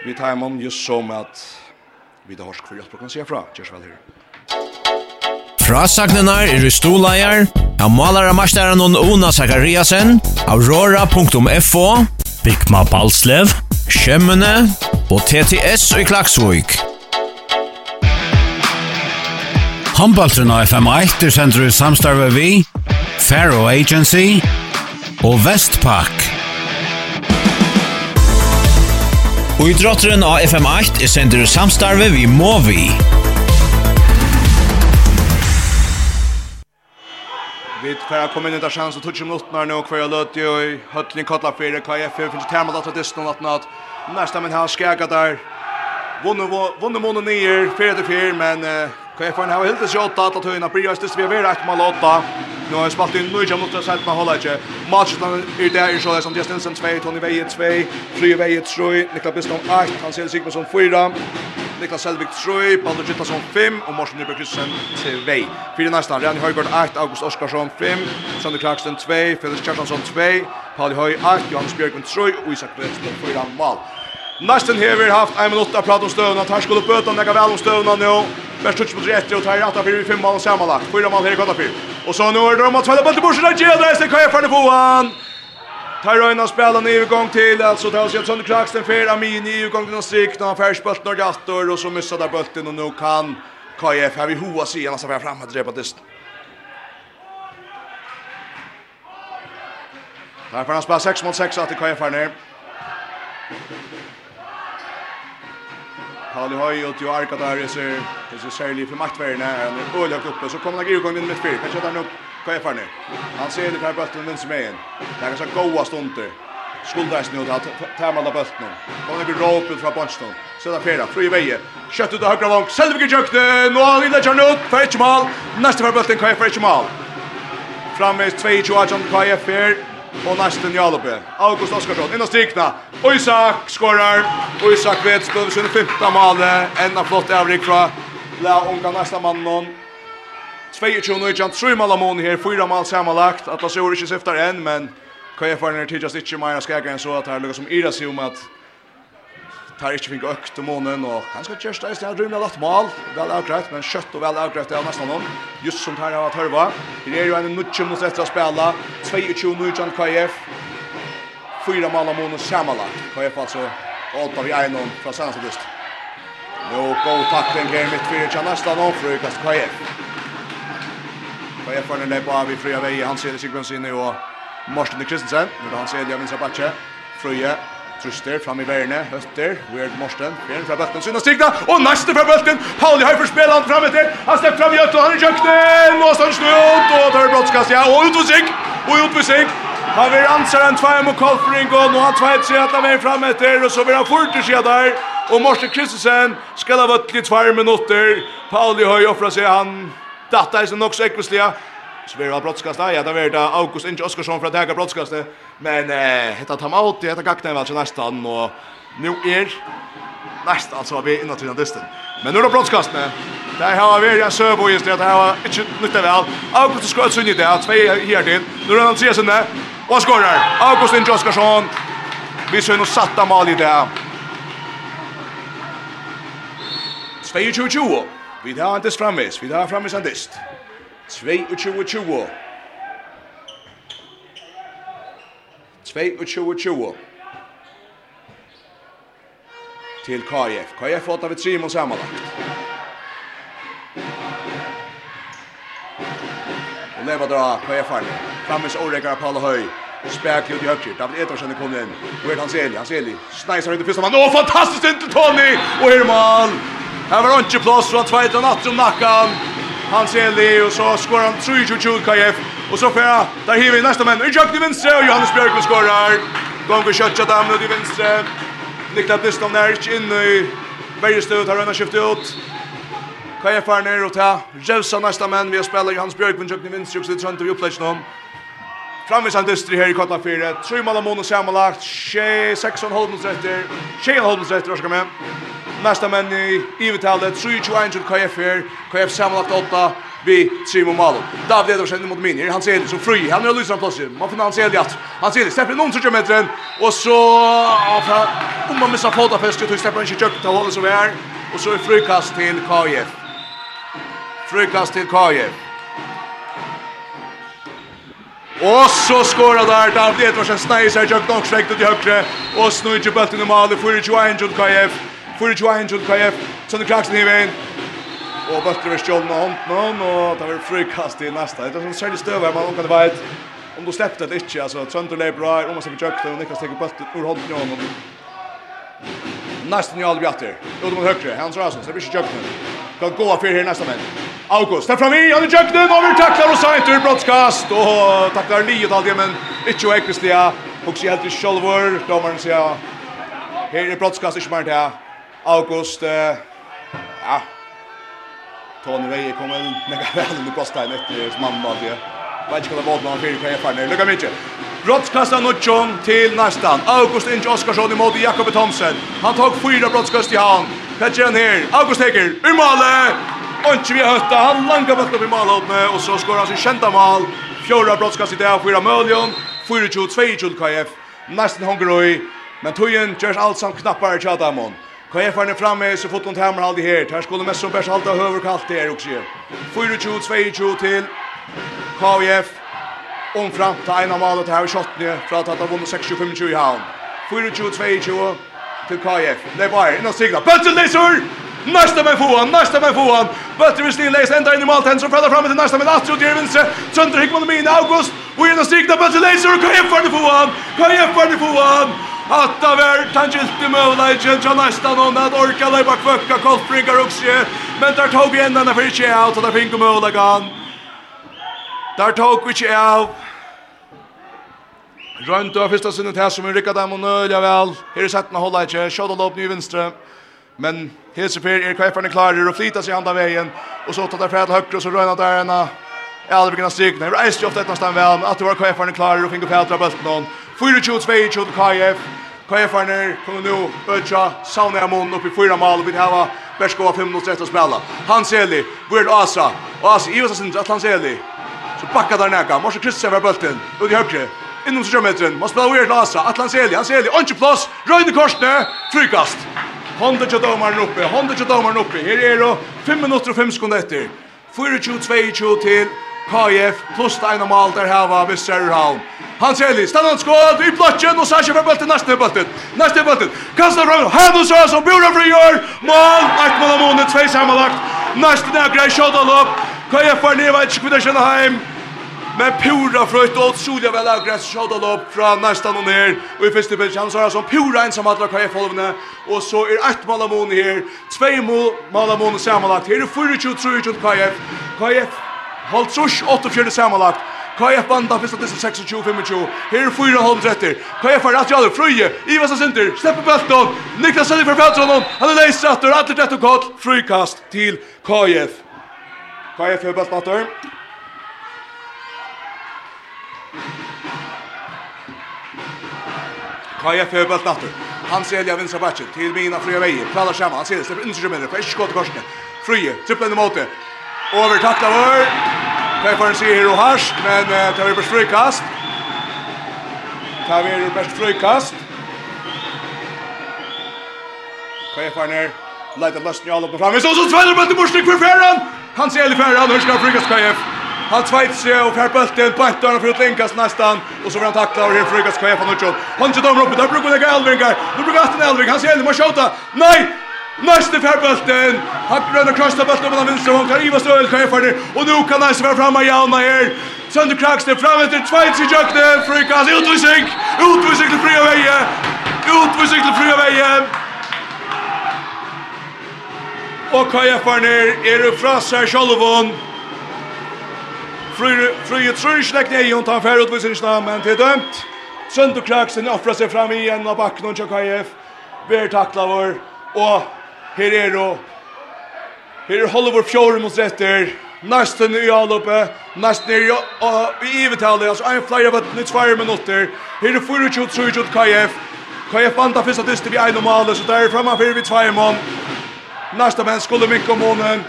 vi tar man just som at vi tar horsk for hjelp og kan se fra. Kjørs vel her. Frasagnene er i stoleier, av malere masteren og Ona Zakariasen, aurora.fo, Bikma Balslev, Kjemmene og TTS i Klaksvik. Håndbaltren av FM1 er sendt i samstarve vi, Faro Agency og Vestpak. Idrotteren av FM8 er sender samstarve vi må vi. Vi får komma in i chans och toucha mot när nu kvar jag löt ju Hötling kallar för det KF finns tema att det snart natt. Nästa men här skäga där. vunne vunnen månen ner 4-4 men KFN har helt sig åtta att höjna Brias tills vi är rätt mål åtta. Nu har spalt in Nujam mot det sätt man håller inte. Matchen är där i så som Justin Sen 2, Tony Veje 2, Flyr Veje 3, Niklas Bistom 8, han ser Sigmundsson 4. Niklas Selvik 3, Baldur Gittason 5 og Morsen Nyberg Kristensen 2. Fyra nästan, Rani Höjgård 8, August Oskarsson 5, Sander Kraksten 2, Felix Kjartansson 2, Pauli Høy 8, Johannes Björkman 3 og Isak Bredstrøm 4 mål. Nästan hever haft en minut att prata om stövna. Tar skulle upp böta om väl om stövna nu. Bäst touch på rätt och tar rätta för fem mål sammanlagt. Fyra mål här gott fyr. Och så nu är det om att falla bollen bort där Geo är så kan jag få han. Tar Röjna spelar ny övergång till alltså tar sig sönder krax den för Amin i övergång till strik när han färsbult när gator och så missar där bulten och nu kan KF här vi hoa sig annars fram framåt drepa dist. Där får han spela 6 mot 6 att KF här ner. Pauli Høy og Tio Arka der, det ser, jeg ser særlig for maktverdene, han er ødelagt oppe, så kommer han ikke utgående midt fyr, kanskje han opp, hva er farne? Han ser det her bøtten minst med en, det er kanskje gode stunder, skuldas nu att tämma bulten. Kommer det blir råpet från Bonston. Sätta fera, fri väje. Kött ut av högra vång. Selvig i jökte. Nu har vi lägger nu. Fetch mål. Nästa för bulten KF Fetch mål. Framvis 2-2 John KF og nesten Jalope. August Oskarsson, inn og strikna. Isak skorar. Isak vet spiller sin 15 mål. Enda flott avrik fra La Unga nästa mannen. 22 nu jant tre mål amon här, fyra mål sammanlagt. Att det så inte syftar än, men kan jag få ner till just inte mer ska jag så att här lukar som Ira sig om att tar ikke finne økt om månen, og han skal kjørste i stedet rymlig lagt mal, vel avgreit, men kjøtt og vel avgreit er nesten noen, just som tar av at hørva. Det er jo en nutje mot etter å spille, 22 nutjan KF, fyra mal av månen samala. KF altså, åtta vi einon fra Sansadist. Jo, god takling her mitt fyrir tja nesten noen, frukast KF. KF er nødde på av i fria vei, han ser det Sigvendsen og Morsten Kristensen, når han ser det av Vinsa Batje, Frøye, Truster fram i värne, Öster, Weird Morsten, fjärn fra bulten, synd og stigna, og næste fra bulten, Pauli Høyfer spiller han fram etter, han stepp fram i Øtter, han er kjøkken, og sånn snutt, og tar brottskast, ja, og ut og sikk, og ut og sikk, han vil ansere en tvei mot Kolfring, og nå har tveit seg at han er fram etter, og så vil han fort til der, og Morsten Kristensen skal ha vøtt i tvei minutter, Pauli Høy offrer seg, han datta i nok så ekvistlige, Så blir det brottskastet. Ja, det var det August Inge Oskarsson för att teka brottskast. Men eh, heter tar meg åtti, hetta gakna er vel til nestan, og nu er nästan alltså vi innan till disten. Men nu är det brottskast. brottskastne. Där har vi en servo just det. Där har inte nytta väl. August skott så inte där. Två här till. Nu är han tre sen där. Och skorar. August Inge Oskarsson. Vi ser nu satta mål i det. 22-20. Vi har inte framvis. Vi har framvis en dist. 22-20. 22-20. Til KF. KF åtta vid Simon sammanlagt. Och leva dra KF här. Frammes Orekar Paul Höj. Spärk ut i högkir. David Edersen är kommit in. Och är hans Eli. Hans Eli. Snajsar ut i första man. Åh, fantastiskt inte Tony! Och Herman! Här var inte plats från 2-8 om nackan han ser det och så skorar han 3-2 KF och så får där hiver nästa man Jack till vänster och Johannes Björklund skorar. Gång och köttar där mot vänster Niklas Bliston där inte in i Bergstöd har han skiftat ut KF är ner och ta Jevsa nästa man vi spelar Johannes Björk Jack till vänster och så tror inte vi upplägger honom Framvisan dystri her i Kotla 4. Tre mål av månen sammanlagt. 6 holdningsretter. 6 holdningsretter, hva skal vi? Nästa menn i ivetallet. 3-21 til KF her. KF sammanlagt 8 vi tre malo. David Edvarsen mot Minir. Han ser det som fri. Han är lyser plötsligt. Man finner han ser det att. Han ser det. Släpper någon som metern. Och så... Om man missar fotafästet så släpper han inte köpt. Han håller som är. Och så är frikast till KF. Frikast till KF. Og så skorar där David Edvarsen Sneiser jag dock släkt till högre och snurrar bollen i mål för Joe Angel KF för Joe Angel KF så det kraxen i vägen och bollen över skjolden och handen och tar väl frikast i nästa det är som själva stövar man kan det vara om du släppte det inte alltså Trent och bra, om man ser på försöka och Niklas tar bollen ur handen på honom Nästan i all bjatter. Utom högre. Hans Rasmus. Det blir inte jökna kan gå för här nästa män. August, där framme, han är jöknen, och vi tacklar och sajt ur brottskast, och tacklar livet alltid, men inte och äckvisliga, och så helt i sjolvor, domaren säger, här är brottskast, inte mer det August, eh, ja, Tony Veje kommer nägga väl, nu kostar han ett, som mamma, det. Vet inte vad det var, men han fyrer på erfarenhet. Lycka mycket! Brottskasta Nuttjon till nästan. August Inge Oskarsson i emot Jakob Thomsen. Han tog fyra brottskast i hand. Petter han här. August Heger. Ur målet! Onchi vi hötta. Han langar bort upp i målet med och så skår han sin kända mål. Fjärde brottskast i det. Fyra måljon. 4-2-2-2 KF. Nästan hungrig. Men tojen görs allt som knappar i Tjadamon. KF är framme så fort hon tämmer aldrig här. Här skulle mest som bärs halta överkallt där också. 4-2-2 till KF om fram til ena malet her i Kjottene, fra at han har vunnet 6-25 i havn. 24-22 til KF. Det er bare, innan Sigla. Bøtter leser! Nästa med foan, nästa med foan. Bötter vill stilla läsa ända in i Malten som fäller fram till nästa med Astrid till vänster. Sönder Hickman min August. Och in och stigna Bötter laser och KF för Fohan. KF för Fohan. Atta ver tangilte möjligheten till nästa någon att orka lägga kvöcka kolfringar också. Men där tar Tobi ändan för inte out och där finko möjligheten. Der tok vi ikke av. Rønt av første sinnet her som vi rikket dem og nøyla vel. Her er setten å holde ikke. Sjåda låp nye vinstre. Men hese per er kveifarne klarer og flyta seg handa veien. Og så tar det fra til høyre og så røyna der ena. Jeg hadde begynt å strykne. Jeg reiste jo ofte etter stand vel, men at det var kveifarne klarer og finner Petra Bøttenån. 24-22 KF. KF-arne kommer nå ødja Sauna Amon opp i fyra mal og vil hava av 5-0-3 å spela. Hans Eli, Vyrd Asa. Asa, Ivasa Sindra, Atlans Eli. Så backar där näka. Måste Kristian var bulten. Och i högre. Inom 20 sjömetren. Måste spela weird Lasa. Atlan Seli. Han Seli. Onche plats. Röjde korsne. Frykast. Honda till domaren uppe. Honda till domaren uppe. Här är det 5 minuter och 5 sekunder efter. 4-2-2 till KF plus det ena mål där här var Visserhalm. Han Seli. Stannar skott i platsen och Sasha för bulten. Nästa bulten. Nästa bulten. Kastar fram. Här då så Rös bjuder för gör. Mål. Ett mål av månen. Två sammanlagt. Nästa nägra i shot-all-up. KF var nere. Jag vet inte hur det känner hem. Men pura frøyt og otroliga vel avgræs Shoutout opp fra næstan og ned Og i første bitch Han svarer som pura ensam atla kvar folvene Og så er 8 malamon her. 2 malamon samanlagt. Her er 24-23 KF KF Halt trush 8-4 samanlagt. KF vanda fyrsta disse 26-25 Her er 4 halv tretter KF er rett i alder Frøye Ivas og Sinter Steppe Belton Niklas Selli for Peltronon Han er leis rattur Atler og kall Frøykast til KF KF er belt Kaja för bult natter. Han ser jag vänstra backen till mina fria vägen. Pralar samman. Han ser det släpper in sig med. Fisk skott i korsen. Frie, trippla in mot det. Över tackla var. Där får en se hero harsh, men det var bäst frikast. Det var bäst frikast. Kaja för ner. Light the lust på up fram. Så så spelar man till Borsnik för Ferran. Han ser i Ferran, hur ska frikast Kaja. Han tveit seg og fer bulten, bættar han for utlinkas nästan og så får han takla over her for Rikas Kvefa Nutsjon. Han ikke dommer oppe, der brukar han Elvingar, nu brukar Atten Elving, han sier, må skjota, nei, Nästa färbulten. Han rönnar krossa bulten på den vänster hon. kan Ivar Stöld chefar och nu kan han svär fram Jalma här. Sönder Kraxter fram efter tvåts i jökne Frukas utvisning. Utvisning till fria väje. Utvisning till fria väje. Och Kaja Farner är er ur frasar Shalvon. Frøye tror ikke lekk nei, hun tar færre utviser ikke men det er dømt. Sønd krax Kraksen offrar sig fram igen av backen och Tjokajev. Ver takla vår, och her er då Her er Hollywood Fjord mot retter. Nesten i avloppet, nesten i, og, i ivetallet, altså en flere av et nytt fire minutter. Her er 24-23 KF. KF vant av første dyster vi en og så der er fremme for vi tvær mån. Nästa vän skulle mycket om månen.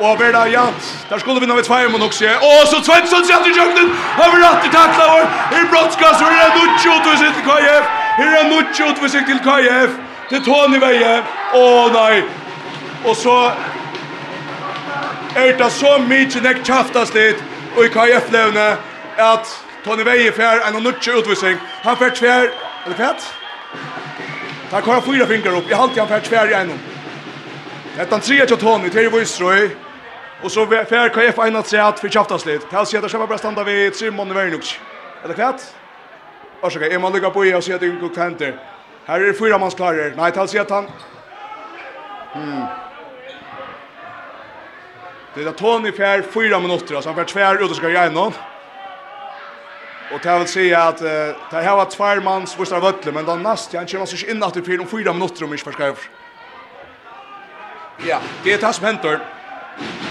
Og Verda Jans, der skulle vi nå ved tveir mot Oxie. Og så Svensson sett i jøknen, har vi rett i takla vår. Her brottskast, her er Nucci utvisning til KF. Her er Nucci utvisning til KF. Til Tony Veie. Å nei. Og så er det så mye nek kjaftas litt. Og i KF-levne at Tony Veie fer en Nucci utvisning. Han fer tver, eller fett? Han har fyra fingrar upp. Jeg halte han fer tver i en Detta trea till Tony, till Voice Och så fär KF en att säga att för kjaftaslit. Tal sig att själva bara stanna vid Simon Vernux. Är det klart? Varsågod, är man lugga på i och se att det inte går händer. Här är det fyra mans klarer. Nej, tal sig att han... Hmm. Det är Tony fär fyra minuter, så han fär tvär ut och ska göra någon. Och det vill säga att uh, det här var tvärmans vissa vötler, men den nästa, han känner sig in att det fyra fyra minuter om inte förskriver. Ja, det er det som henter.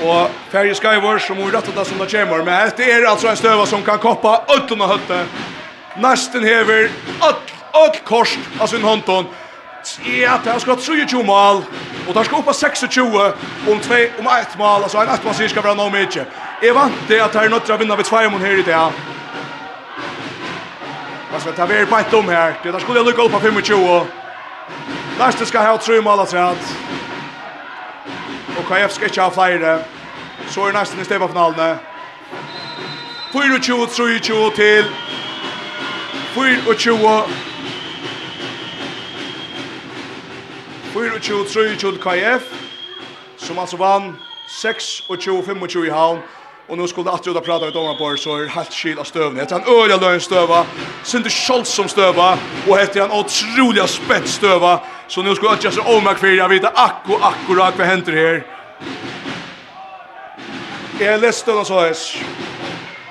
Og Färje Skyward som må rette det som det kommer. Men det er altså en stöva som kan koppa øtlen og høtte. Nesten hever alt, öll korst av sin håndton. Ja, det har skott 23 mål. Og det ska upp på 26 om, tve, om ett mål. Altså en ett mål sier skal være noe mye. Jeg vant det at det er nødt til å vinne ved två mål här i det Vad ska ta vi på ett om här? Det där skulle jag lycka upp på 25. Nästa ska ha tre mål att KF skal ikke ha flere. Så er nesten i stedet på finalen. 24, 23 til 24. 24, 23 til KF. Som altså vann 26, 25 i havn. Og nu skulle Attrud ha pratat med domarna på så är helt skil av stövna. Det är en öliga lön stöva, Sindi som stöva och det är en otroliga spett stöva. Så nu skulle Attrud ha omärkt för jag vet akkurat akkurat vad händer här. Jeg leste det så høys.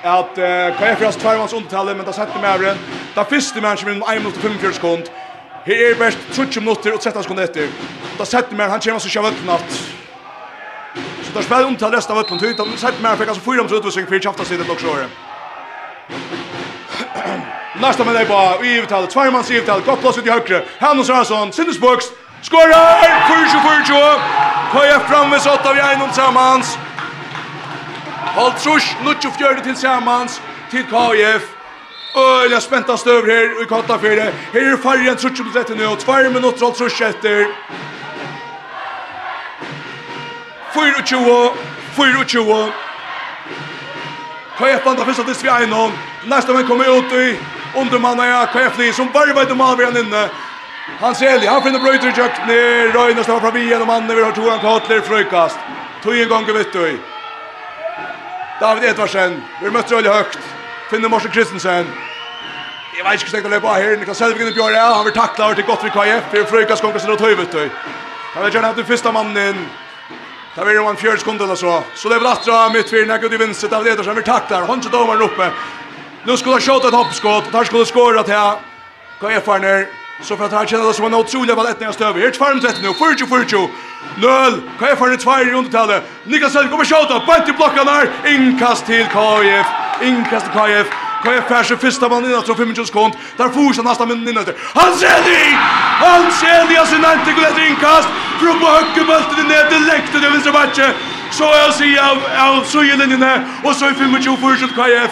At hva er fyrst tvervans omtale, men det sette meg over. Da fyrste meg som er 1 minutt 45 sekund. Her er best 30 minutter og 13 sekunder etter. Det sette meg, han kommer så kjøy natt. Så da spiller omtale resten av vøknatt ut. Da sette meg, fikk altså fyra minutter utvisning for kjaftastidet og året. (clears throat) Nästa med dig på i övertal, tvåmans i övertal, gott plats ut i högre. Hannes Hansson, Sindesburgs, skorar! 4-24! Kaja framme så åtta vi är inom tillsammans. Hold trusch, nutju fjörde tillsammans till KF. Öliga spänta stöver här i kvarta fyra. Här är färgen trusch på 30 nu och tvär minuter håll trusch efter. 24, 24. KF andra första tills vi är någon. Nästa vän kommer ut i undermanna ja KF ni som varvar inte mal vi inne. Han ser han finner bröjter i kökt ner. Röjna där från vi och mannen vi har Toran Kotler frukast. Tog en gång vet du. David Edvarsen, vi møtte veldig høyt. Finne Morse Kristensen. Jeg vet ikke hvordan jeg løper av her. Niklas Selvig inne Bjørre, han vil takle over til Gottvik KF, for Frøykas konkursen og tøyvet. Han vil gjerne ha den første mannen inn. Det blir en fjørs kunde eller så. Så det er vel atra mitt fyr, nekker ut i vinst, David Edvarsen vil takle her. Han ikke domeren oppe. Nå skulle han skjåta et hoppskott, der skulle skåret til KF-erne. Så för att här känner det som en otrolig ballett när jag stöver. Här farm 30 nu. 40 40. Noll. KF har det 2 i undertalet. Niklas Hell kommer skjuta. Bant i blocken där. Inkast till KF. Inkast till KF. KF färs sin första man innan från 25 sekund. Där fortsätter nästa minut innan. Han ser det! Han ser det! alltså inte går efter inkast. Från på högerbulten i ned. Det läckte det vinstra matchen. Så jag ser av, av sujelinjen här. Och så är 25 40 KF.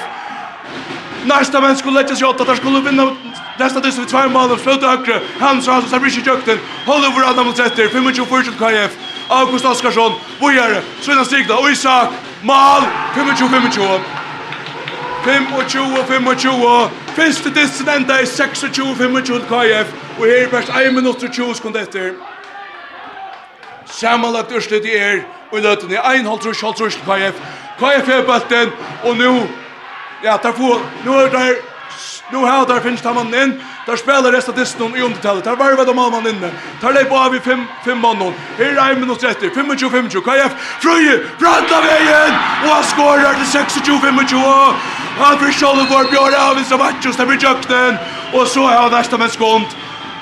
Nästa vän skulle lägga sig åt att han skulle vinna Nästa dyst vid två mål, slå til høyre, Hans Ransson, Sabrici Jøkten, Håll över Adam mot sätter. 25-40 KF, August Oskarsson, Bojare, Svina Stigda, Och Isak, Mal, 25-25. 25-25. Første dysten enda i 26-25 KF, og her er best 1 minutt og 20 sekund etter. Samanlagt urslit i er, og i løten i 1,5-1,5 KF. KF er bulten. og nu, ja, der får, nu er der Nu har där finns han in. Där spelar resten av om i undertalet. Där varvar de mannen inne. Där på av vi fem fem man Här är minus 30. 25 25. KF Fröje branta vägen och han skorar till 26 25. Han blir själv vår björ av i Savachos där blir jökten och så har nästa men skont.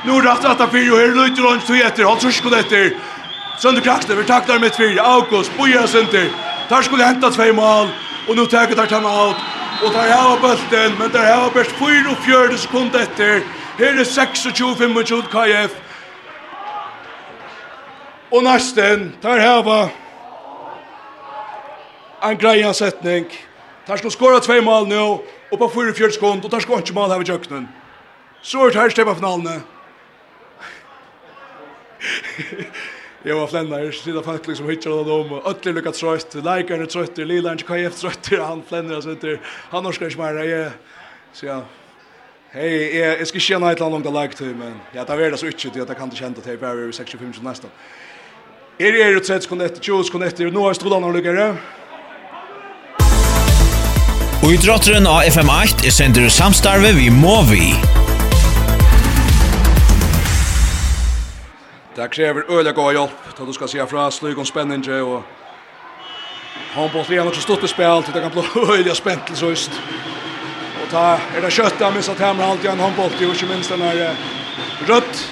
Nu rast att att fyra här lutar runt så heter han så skulle det. Sönder kraxte, vi taktar med fyra August Bojasen till. Där skulle hämta två mål och nu tar det där timeout. Og der hava bulten, men der har best 44 sekund etter. Her er 26-25 KF. Og nesten, der hava en greia setning. Der skal skåra tvei mål nå, og på 44 sekund, og der skal ikke mål her ved kjøkkenen. Så er det her stedet på finalene. Jag var flännar, sida folk liksom hittar alla dem och ötler lyckat trött, likar är trött, lila inte kan jag trött, han flännar så inte, han norskar inte mer, jag, så ja, hej, jag, jag ska känna ett långt lag till, men ja, det var det så utkytt, jag kan inte känna till, jag är 65 som nästan. Er er jo 30 sekunder etter, 20 sekunder etter, nå er strålene og lykkere. Og i drotteren av FM8 er sender samstarve vi må vi. Det kräver öliga goda hjälp. Då du ska se fra slug om spännande och Han på tre matcher stått i spel till det kan bli (laughs) öliga spänt till såst. Och ta är det kött där missat hemma allt igen han på och inte minst den här rött.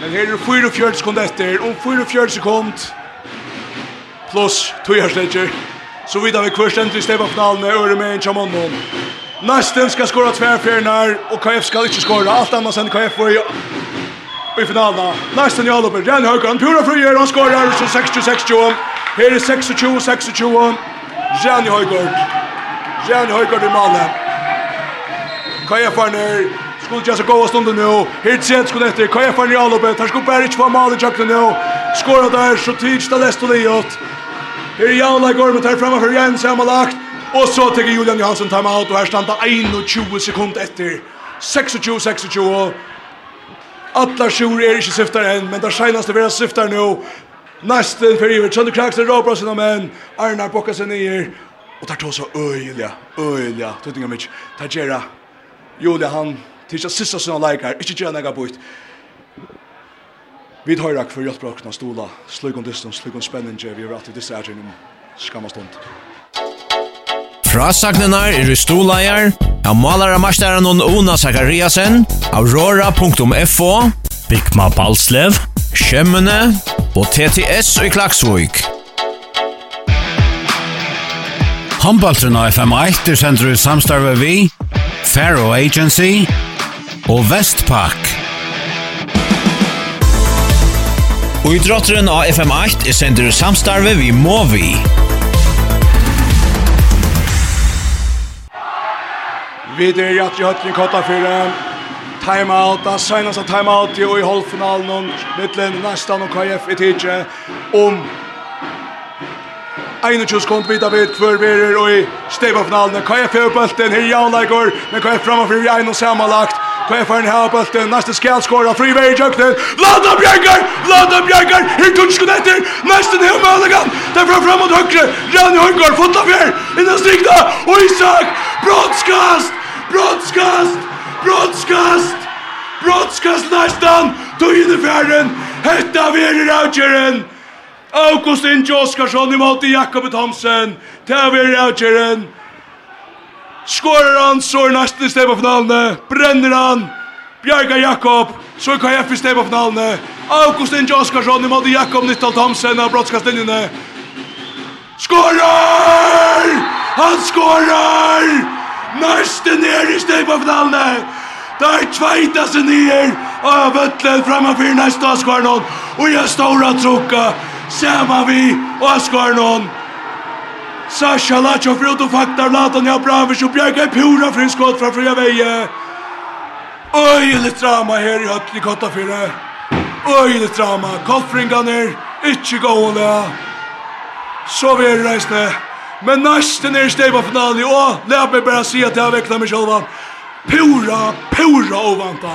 Men här är det 44 sekunder efter om 44 sekund plus 2 sekunder. Så vidare vi kvar stämt i Stefan med Öre med en chamon. Nästen ska skora tvärfjärnar och KF ska inte skora. Allt annat sen KF var i finalen. Nästan jag loppar. Jan Hökan, pura frier, han skorar så 60-60. Här är 26-26. Jan Hökan. Jan Hökan i målet. Kaja Farner, skulle jag så gå stunden nu. Här sett skulle efter Kaja Farner i loppet. Skulle bara inte få målet jag nu. Skorar där så tidigt där läst och liot. Här är Jan går med här framme för Jens lagt. Och så tar Julian Johansson timeout och här stannar 21 sekunder efter. 26-26 Alla sjur er ikke syftar enn, men det senast vera syftar nu. Nesten for iver, Trønde Kraksen råpar sina menn, Arnar bokka seg nyer, og tar tåsa øyelja, øyelja, tøytinga mitj, tar gjerra. Julia han, tisja sista sina leikar, ikkje gjerra nega bort. Vi tar rakk for hjelpbrakna stola, slugum distans, slugum spenninge, vi er rett i disse ergjennom, skamma stund. Frasagnenar er i stolajar, av malara on Ona Zakariasen, Aurora.fo, Bikma Balslev, Kjemmene og TTS i Klaksvik. Håndbaltrun av FM1 er sendur i samstarve vi, Faro Agency og Vestpak. Og idrotteren av FM8 er sendur i samstarve vi Movi. Movi. Vi er i at Jøtjen Kota 4. Timeout, det er seneste timeout i holdfinalen mittlen Næstan og KF i tidje om 21 sekund vidar vid kvar er og i steibafinalen. KF er bulten, her jaunleikor, men KF framanfor vi er og samanlagt. KF er en her bulten, neste skal skåra, fri vei i jøkken. Landa Bjergar, Landa Bjergar, her tunskun etter, næsten her mølegan. Derfra fram mot høyre, Rani Høygaard, fotla fjer, innan strikta, og Isak, brottskast! Brottskast! Brottskast! Brottskast næstan! Tøyene färden! Hetta veri rautjeren! August Inge Oskarsson imot i Jakob Thomsen! Ta i rautjeren! Skårer han, så er næsten i stedet på finalene. Brenner han. Bjarga Jakob, så er KF i stedet på finalene. August Inge Oskarsson imot i Jakob Nyttal Thomsen av brottskastlinjene. Skårer! Han skårer! Norsten er i støypafnalene! Der tveita seg nyer av bøtlen framfor neste Askarnon. Og jeg står og trukka sammen vi og Askarnon. Sasha Lacho frut og faktar Latan jag bra för Bjerga i pura fri skott från fria veie Oi, litt drama her i höll i kotta fyrre Oi, litt drama. Koffringarna är ikkje goda. Så vi er reisne. Men nästan är steg på finalen. Åh, låt mig bara se att jag vecklar mig själva. Pura, pura ovanta.